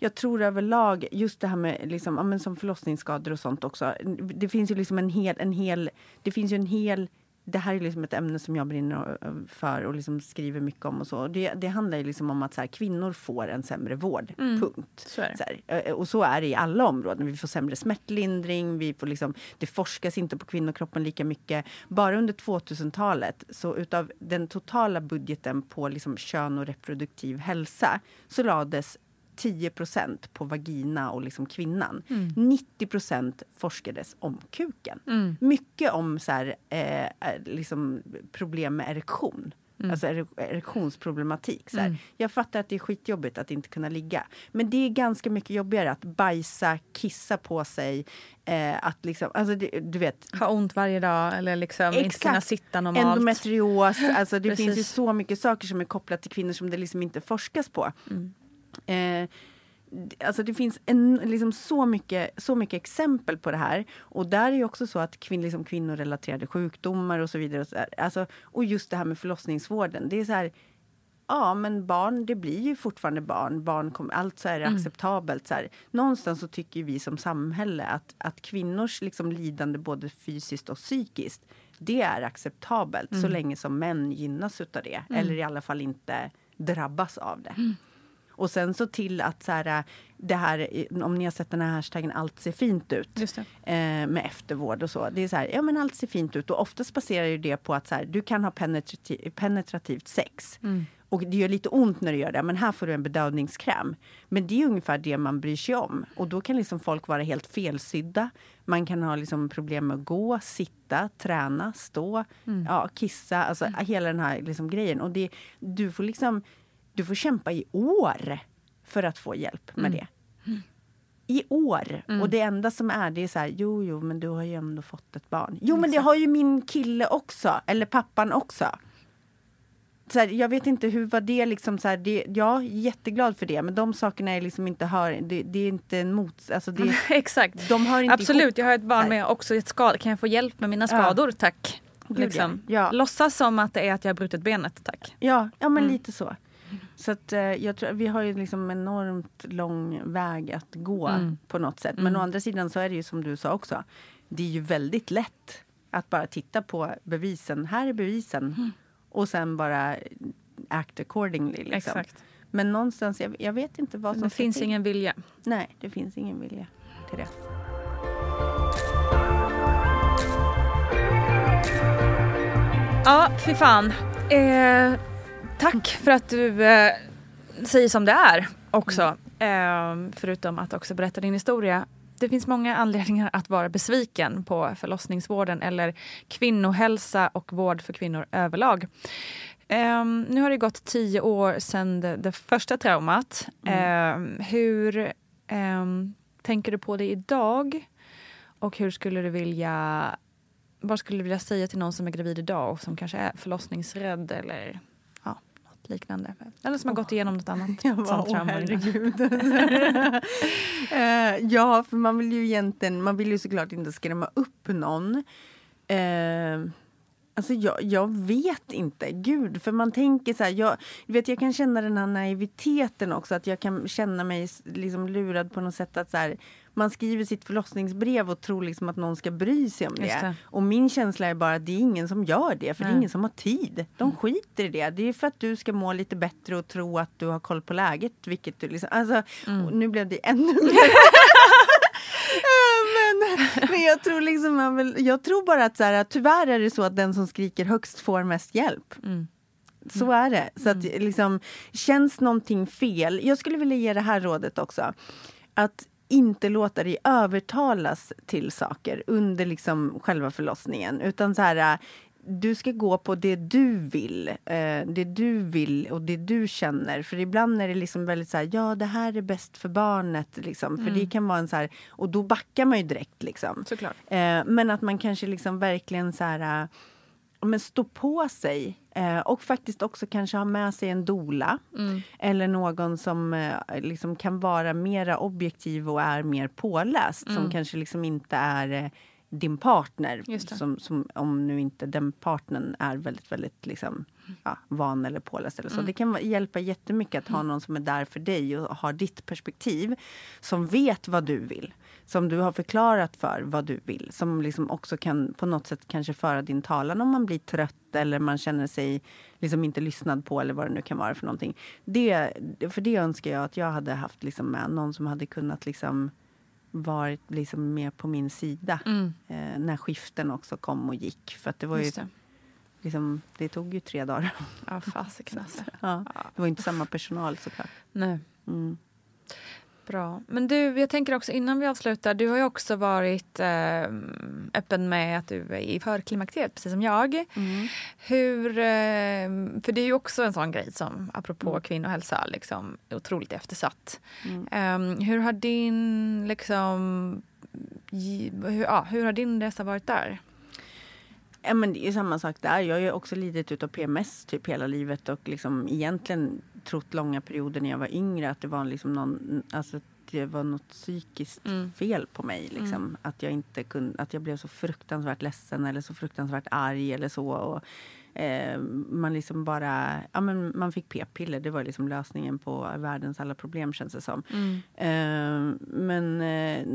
Jag tror överlag, just det här med liksom, ja, men som förlossningsskador och sånt också. Det finns ju liksom en hel, en hel, det finns ju en hel det här är liksom ett ämne som jag brinner för och liksom skriver mycket om. och så. Det, det handlar ju liksom om att så här, kvinnor får en sämre vård. Punkt. Så. Så här, eh, och så är det i alla områden. Vi får sämre smärtlindring, vi får liksom, det forskas inte på kvinnokroppen lika mycket. Bara under 2000-talet, så utav den totala budgeten på liksom kön och reproduktiv hälsa så lades 10% på vagina och liksom kvinnan. 90% forskades om kuken. Mycket om så här, eh, eh, liksom problem med erektion. Alltså ere- erektionsproblematik. Så här. Jag fattar att det är skitjobbigt att inte kunna ligga. Men det är ganska mycket jobbigare att bajsa, kissa på sig. Eh, att liksom, alltså det, du vet, Ha ont varje dag eller liksom inte kunna sitta normalt. endometrios. Alltså det finns ju så mycket saker som är kopplat till kvinnor som det liksom inte forskas på. Mm. Eh, Alltså det finns en, liksom så, mycket, så mycket exempel på det här. Och där är ju också så att kvinn, liksom kvinnorelaterade sjukdomar och så vidare. Och, så alltså, och just det här med förlossningsvården. Det är så här, ja men barn, det blir ju fortfarande barn. barn kommer, allt så är det acceptabelt. Så här. Någonstans så tycker vi som samhälle att, att kvinnors liksom lidande både fysiskt och psykiskt det är acceptabelt så länge som män gynnas utav det. Eller i alla fall inte drabbas av det. Och sen så till att så här, det här, om ni har sett den här hashtaggen allt ser fint ut. Eh, med eftervård och så. Det är så här, ja men allt ser fint ut. Och oftast baserar ju det på att så här, du kan ha penetrativ, penetrativt sex. Och det gör lite ont när du gör det, men här får du en bedövningskräm. Men det är ungefär det man bryr sig om. Och då kan liksom folk vara helt felsydda. Man kan ha liksom problem med att gå, sitta, träna, stå, ja, kissa. Alltså hela den här liksom grejen. Och det, du får liksom, du får kämpa i år för att få hjälp med det i år. Och det enda som är det är så här, jo, jo, men du har ju ändå fått ett barn. Jo, men det har ju min kille också, eller pappan också. Så här, jag vet inte hur var det liksom så här, det, jag är jätteglad för det, men de sakerna är liksom inte hör, det, det är inte en mot, alltså det, Exakt. de hör inte Absolut, ihop. jag har ett barn med också ett skad. Kan jag få hjälp med mina skador? Tack. Gud, Liksom. ja. Ja. Låtsas som att det är att jag har brutit benet, tack. Ja, ja men Mm. lite så. Så att, eh, jag tror, vi har ju liksom enormt lång väg att gå Mm. på något sätt. Men å andra sidan så är det ju som du sa också. Det är ju väldigt lätt att bara titta på bevisen. Här är bevisen. Mm. Och sen bara act accordingly. Liksom. Exakt. Men någonstans, jag, jag vet inte vad som Det finns till. ingen vilja. Nej, det finns ingen vilja till det. Ja, fy fan. Eh, tack för att du eh, säger som det är också. Eh, förutom att också berätta din historia. Det finns många anledningar att vara besviken på förlossningsvården eller kvinnohälsa och vård för kvinnor överlag. Eh, nu har det gått tio år sedan det, det första traumat. Eh, hur eh, tänker du på det idag? Och hur skulle du vilja vad skulle du vilja säga till någon som är gravid idag och som kanske är förlossningsrädd eller liknande. Eller som har gått igenom något annat. Jag bara, åh herregud. Eh, ja, för man vill ju egentligen, man vill ju såklart inte skrämma upp någon. Eh, alltså jag, jag vet inte, gud, för man tänker så här, jag, vet, jag kan känna den här naiviteten också, att jag kan känna mig liksom lurad på något sätt att så här, man skriver sitt förlossningsbrev och tror liksom att någon ska bry sig om det. det. Och min känsla är bara att det är ingen som gör det, för det Nej. är ingen som har tid. De skiter i det. Det är för att du ska må lite bättre och tro att du har koll på läget. Vilket du liksom, alltså, och nu blev det ännu mer. men, men jag tror liksom, man vill, jag tror bara att så här, tyvärr är det så att den som skriker högst får mest hjälp. Mm. Så är det. Så att liksom, känns någonting fel. Jag skulle vilja ge det här rådet också. Att inte låta dig övertalas till saker under liksom själva förlossningen. Utan så här, du ska gå på det du vill. Eh, det du vill och det du känner. För ibland är det liksom väldigt så här, ja det här är bäst för barnet. Liksom. För det kan vara en så här, och då backar man ju direkt. Liksom. Såklart. Eh, men att man kanske liksom verkligen så här, men stå på sig. Eh, och faktiskt också kanske ha med sig en dola. Mm. Eller någon som eh, liksom kan vara mera objektiv och är mer påläst. Som kanske liksom inte är eh, din partner. Som, som, om nu inte den partnern är väldigt, väldigt liksom, ja, van eller påläst. Eller så. Det kan hjälpa jättemycket att ha någon som är där för dig och har ditt perspektiv. Som vet vad du vill. Som du har förklarat för vad du vill. Som liksom också kan på något sätt kanske föra din talan om man blir trött eller man känner sig liksom inte lyssnad på eller vad det nu kan vara för någonting. Det, för det önskar jag att jag hade haft liksom med någon som hade kunnat liksom varit liksom mer på min sida. Mm. Eh, när skiften också kom och gick. För att det var ju det. liksom, det tog ju tre dagar. Ja, fasiken alltså. Ja, det var inte samma personal såklart. Nej. Mm. Bra. Men du, jag tänker också innan vi avslutar, du har ju också varit eh, öppen med att du är i förklimakteriet, precis som jag. Mm. Hur, eh, för det är ju också en sån grej som, apropå kvinnohälsa, liksom, är otroligt eftersatt. Mm. Eh, hur har din, liksom, hur, ja, hur har din resa varit där? Ja, men det är samma sak där. Jag har ju också lidit utav PMS typ hela livet och liksom egentligen trott långa perioder när jag var yngre att det var liksom någon, alltså det var något psykiskt Mm. fel på mig. Liksom. Att, jag inte kunde, att jag blev så fruktansvärt ledsen eller så fruktansvärt arg eller så. Och, eh, man liksom bara, ja, men man fick p-piller, det var liksom lösningen på världens alla problem känns det som. Eh, men eh,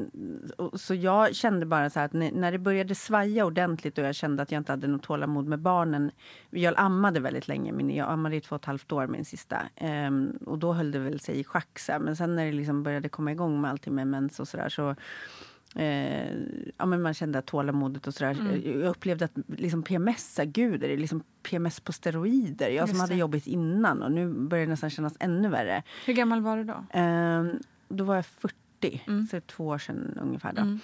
så jag kände bara så att när, det började svaja ordentligt och jag kände att jag inte hade något tålamod med barnen. Jag ammade väldigt länge, min, jag ammade i två och ett halvt år min sista. Eh, och då höll det väl sig i schack. så. Men sen när det liksom började komma igång med allting med mens och sådär så Eh, ja, men man kände att tålamodet och sådär. Mm. Jag upplevde att liksom PMS, gud är det liksom PMS på steroider? Jag som Just hade det. jobbigt innan och nu börjar det nästan kännas ännu värre. Hur gammal var du då? Eh, då var jag 40, Mm. så två år sedan ungefär. Då. Mm.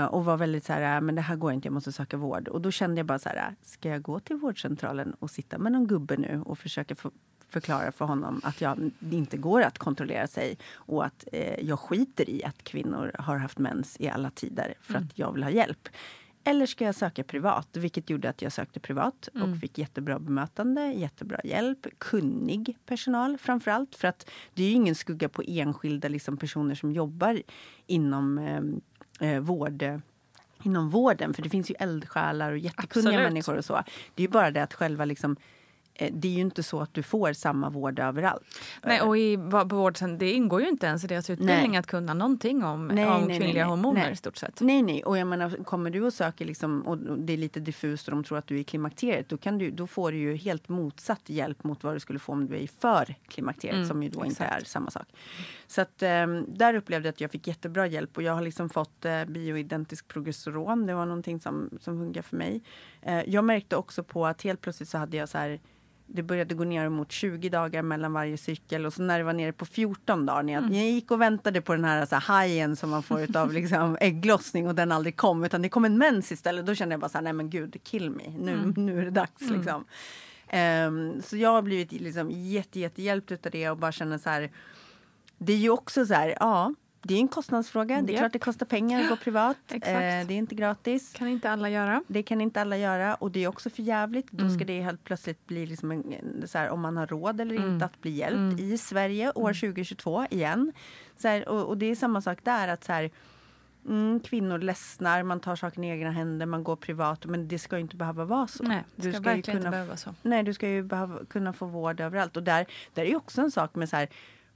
Eh, och var väldigt så här, men det här går inte, jag måste söka vård. Och då kände jag bara så här, ska jag gå till vårdcentralen och sitta med någon gubbe nu och försöka få förklara för honom att jag, det inte går att kontrollera sig och att eh, jag skiter i att kvinnor har haft mens i alla tider för att jag vill ha hjälp. Eller ska jag söka privat? Vilket gjorde att jag sökte privat och fick jättebra bemötande, jättebra hjälp, kunnig personal framför allt. För att det är ju ingen skugga på enskilda liksom, personer som jobbar inom eh, eh, vård inom vården. För det finns ju eldsjälar och jättekunniga Absolut. människor och så. Det är ju bara det att själva liksom det är ju inte så att du får samma vård överallt. Nej, och i vårdcentrum, det ingår ju inte ens i deras utbildning Nej. att kunna någonting om, Nej, om nej, kvinnliga hormoner Nej. i stort sett. Nej, nej. Och jag menar, kommer du och söker liksom, och det är lite diffust och de tror att du är i klimakteriet, då, kan du, då får du ju helt motsatt hjälp mot vad du skulle få om du är i för klimakteriet, Mm, som ju då inte exakt. är samma sak. Så att, ehm, där upplevde jag att jag fick jättebra hjälp och jag har liksom fått eh, bioidentisk progesteron. Det var någonting som, som funkar för mig. Eh, jag märkte också på att helt plötsligt så hade jag så här det började gå ner mot 20 dagar mellan varje cykel. Och så när det var nere på 14 dagar när jag, jag gick och väntade på den här, så här hajen som man får av liksom, ägglossning och den aldrig kom utan det kom en mens istället. Då kände jag bara så här, nej men gud, kill me, nu, nu är det dags liksom. Ehm, så jag har blivit liksom jätte, jättehjälpt utav det och bara känner så här, det är ju också så här, ja, det är en kostnadsfråga. Det är klart det kostar pengar att gå privat. Eh, det är inte gratis. kan inte alla göra. Det kan inte alla göra och det är också för jävligt. Då Mm. ska det helt plötsligt bli liksom en, så här, om man har råd eller Mm. inte att bli hjälpt i Sverige år 2022 igen. Så här, och, och det är samma sak där att så här, mm, kvinnor ledsnar, man tar saken i egna händer, man går privat. Men det ska inte behöva vara så. Nej, det Du ska, ska ju verkligen inte kunna behöva vara så. Nej, du ska ju behöva kunna få vård överallt. Och där, där är ju också en sak med så här,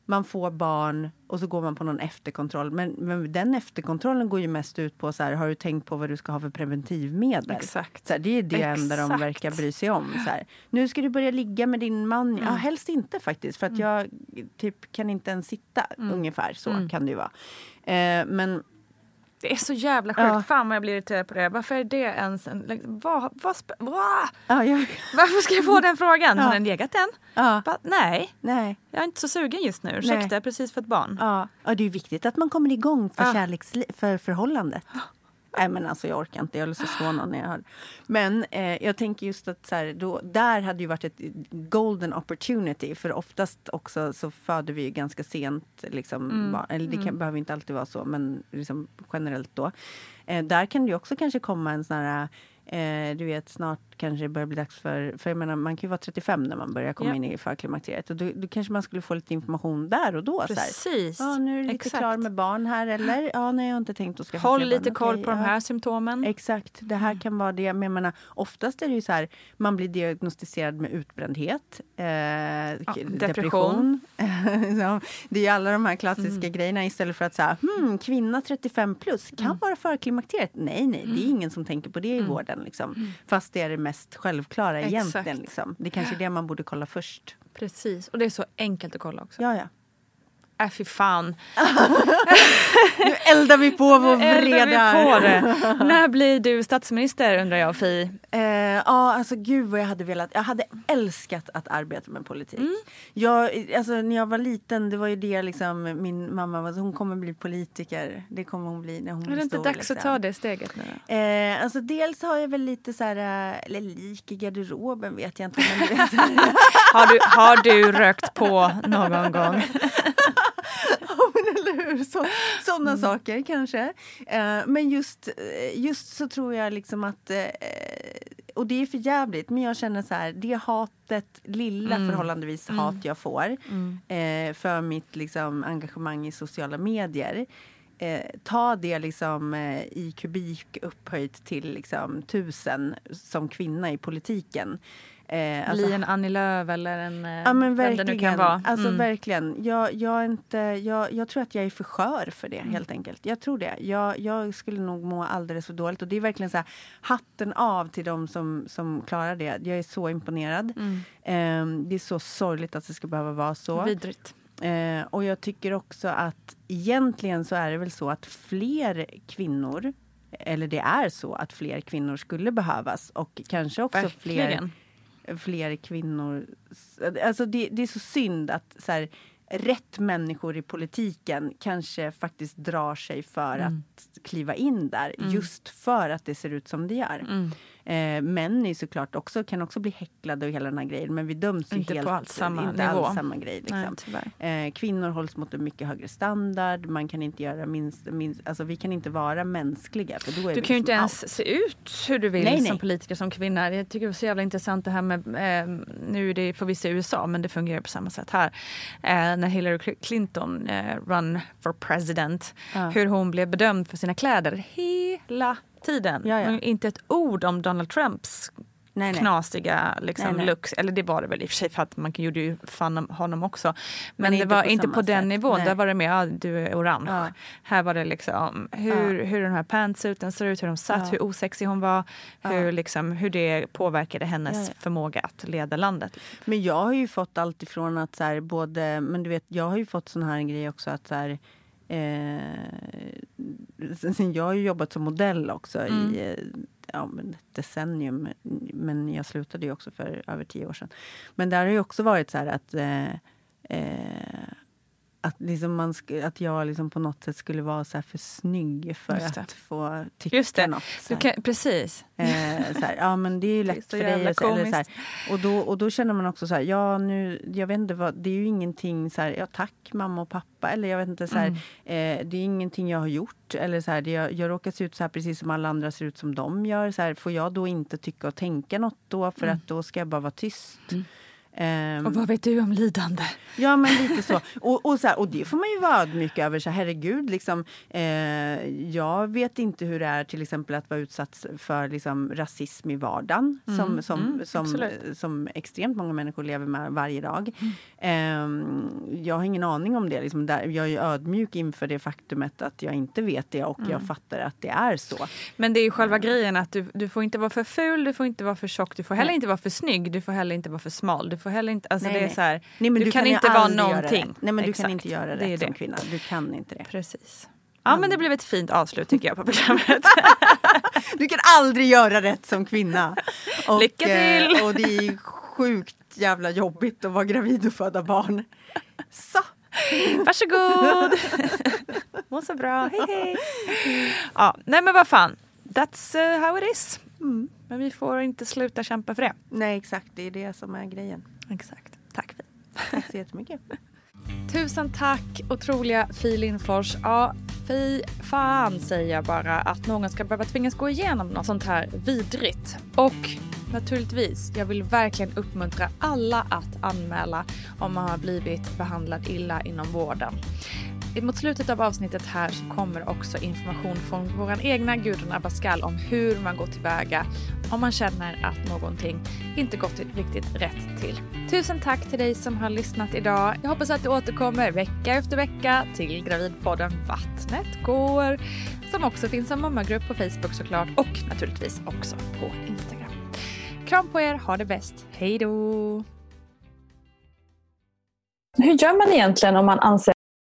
man får barn och så går man på någon efterkontroll. Men, men den efterkontrollen går ju mest ut på så här, har du tänkt på vad du ska ha för preventivmedel? Exakt. Så här, det är det enda de Exakt. verkar bry sig om. Så här. Nu ska du börja ligga med din man. Ja, helst inte faktiskt. För att jag typ kan inte ens sitta. Ungefär så kan det ju vara. Eh, men Det är så jävla sjukt. Ja. Fan vad jag blir irriterad på det. Varför är det ens en... Liksom, vad, vad, vad? ja, jag, Varför ska jag få den frågan? Har Ja. den legat än? ja, Bara, nej, nej. jag är inte så sugen just nu. Ursäkta, har precis fått barn. Ja. ja, det är viktigt att man kommer igång för, Ja. för förhållandet. Nej men alltså jag orkar inte, jag vill så någon när jag hör. Men eh, jag tänker just att så här, då, där hade ju varit ett golden opportunity. För oftast också så föder vi ju ganska sent. Liksom, barn. Eller det kan, behöver inte alltid vara så, men liksom generellt då. Eh, där kan det ju också kanske komma en sån här Eh, du vet, snart kanske det börjar bli dags för... För jag menar, man kan ju vara 35 när man börjar komma Ja. in i förklimakteriet. Och då, då kanske man skulle få lite information där och då. Precis. Ja, nu är du lite Exakt. klar med barn här eller? Ja, nej jag har inte tänkt att skaffa Håll lite barn. koll Okej, på de ja. här symptomen. Exakt, det här kan vara det. Men jag menar, oftast är det ju så här, man blir diagnostiserad med utbrändhet, eh, k- depression. depression. Det är ju alla de här klassiska grejerna istället för att säga, hmm, kvinna 35 plus kan vara förklimakteriet. Nej, nej, det är ingen som tänker på det i vården. Liksom. Fast det är det mest självkra Exakt. egentligen. Liksom. Det är kanske är det man borde kolla först. Precis. Och det är så enkelt att kolla också. Ja, ja. Äh fy fan. Nu eldar vi på vår det. När blir du statsminister undrar jag Fi. Eh, ja, alltså gud vad jag hade velat. Jag hade älskat att arbeta med politik. Mm. Jag, alltså, när jag var liten, det var ju det liksom, min mamma var, hon kommer bli politiker. Det kommer hon bli när hon Är blir det inte stor. dags liksom. att ta det steget nu? Eh, alltså dels har jag väl lite så här, eh, eller lik i garderoben vet jag inte. Men Har du, har du rökt på någon gång? Hur? Så, sådana Mm. saker kanske. Eh, men just, eh, just så tror jag liksom att eh, och det är för jävligt, men jag känner så här, det hatet, lilla Mm. förhållandevis hat jag får eh, för mitt liksom, engagemang i sociala medier. Eh, ta det liksom eh, i kubik upphöjt till liksom tusen som kvinna i politiken. Eh, alltså, Bli en Annie Lööf eller en... eh, Ja men vem det verkligen. nu kan vara. Alltså Mm. verkligen. Jag, jag, inte, jag, jag tror att jag är för skör för Mm. det helt enkelt. Jag tror det. Jag, jag skulle nog må alldeles för dåligt. Och det är verkligen så här, hatten av till de som, som klarar det. Jag är så imponerad. Mm. Ehm, det är så sorgligt att det ska behöva vara så. Vidrigt. Eh, och jag tycker också att egentligen så är det väl så att fler kvinnor eller det är så att fler kvinnor skulle behövas och kanske också Verkligen. fler kvinnor. Alltså det, det är så synd att så här, rätt människor i politiken kanske faktiskt drar sig för Mm. att kliva in där just för att det ser ut som det gör. Mm. Eh, män är såklart också, kan också bli häcklade och hela den här grejen men vi döms Inte på helt, alls samma inte nivå. alls samma grej. Nej, Liksom. tyvärr. Eh, kvinnor hålls mot en mycket högre standard. Man kan inte göra minst, minst, alltså vi kan inte vara mänskliga. För då är Du kan ju inte liksom ens se ut hur du vill Nej, som nej. politiker, som kvinna. Jag tycker det var så jävla intressant det här med, eh, nu är det förvisso USA, men det fungerar på samma sätt här. Eh, när Hillary Cl- Clinton eh, run for president, Ja. hur hon blev bedömd för sina kläder hela tiden. Ja, ja. Och Inte ett ord om Donald Trumps Nej, nej. knasiga liksom, Nej, nej. looks. Eller det var det väl i och för sig för att man gjorde ju fan om honom också. Men, Men det var på inte på den sätt. nivån. Där var det mer, ja, du är orange. Ja. Här var det liksom hur, hur den här pantsuiten ser ut, hur de satt, Ja. hur osexig hon var. Hur, liksom, hur det påverkade hennes förmåga att leda landet. Men jag har ju fått allt ifrån att så här, både, men du vet, jag har ju fått sån här grej också att så här, eh, jag har ju jobbat som modell också Mm. i eh, ja, ett decennium. Men jag slutade ju också för över tio år sedan. Men där har ju också varit så här att eh, eh, att, liksom man att jag liksom på något sätt skulle vara så för snygg för att få tycka Just det. något. Så kan, precis. Eh, så här, ja men det är ju är lätt så för dig. och så- Eller så här, och, då, och då känner man också så här, ja nu, jag vet inte vad, det är ju ingenting så här, ja tack mamma och pappa. Eller jag vet inte, så här, Mm. eh, det är ingenting jag har gjort. Eller så här, det, jag, jag råkar se ut så här precis som alla andra ser ut som de gör. Så här, får jag då inte tycka och tänka något då? För att då ska jag bara vara tyst. Ehm, Och vad vet du om lidande? Ja, men lite så. Och, och, så här, och det får man ju vara ödmjuk över. Så här, herregud, liksom, eh, jag vet inte hur det är till exempel att vara utsatt för liksom, rasism i vardagen som, som, mm, som, som extremt många människor lever med varje dag. Eh, jag har ingen aning om det. Liksom, där, jag är ödmjuk inför det faktumet att jag inte vet det och jag fattar att det är så. Men det är ju själva grejen att du, du får inte vara för ful, du får inte vara för tjock, du får heller inte vara för snygg, du får heller inte vara för smal. Du får heller inte, alltså Nej, det är så här, Nej, men du, kan, ju inte vara någonting. Nej, men du Exakt. kan inte göra Det rätt det. som kvinna. Du kan inte det. Precis. Ja men det blev ett fint avslut tycker jag på programmet. Du kan aldrig göra rätt som kvinna. Och, Lycka till! eh, Och det är sjukt jävla jobbigt att vara gravid och föda barn. Så. Varsågod! Må så bra, hej hej! Ja, nej men vad fan. That's uh, how it is. Mm. Men vi får inte sluta kämpa för det. Nej exakt, det är det som är grejen. Exakt. Tack Fi. Tack så jättemycket. Tusen tack otroliga Fi Lindfors. Ja, fy fan säger jag bara att någon ska behöva tvingas gå igenom något sånt här vidrigt. Och naturligtvis, jag vill verkligen uppmuntra alla att anmäla om man har blivit behandlad illa inom vården. Mot slutet av avsnittet här så kommer också information från vår egna Gudrun Abascal om hur man går tillväga om man känner att någonting inte gått riktigt rätt till. Tusen tack till dig som har lyssnat idag. Jag hoppas att du återkommer vecka efter vecka till Gravidpodden Vattnet går som också finns som mammagrupp på Facebook såklart och naturligtvis också på Instagram. Kram på er, ha det bäst. Hej då! Hur gör man egentligen om man anser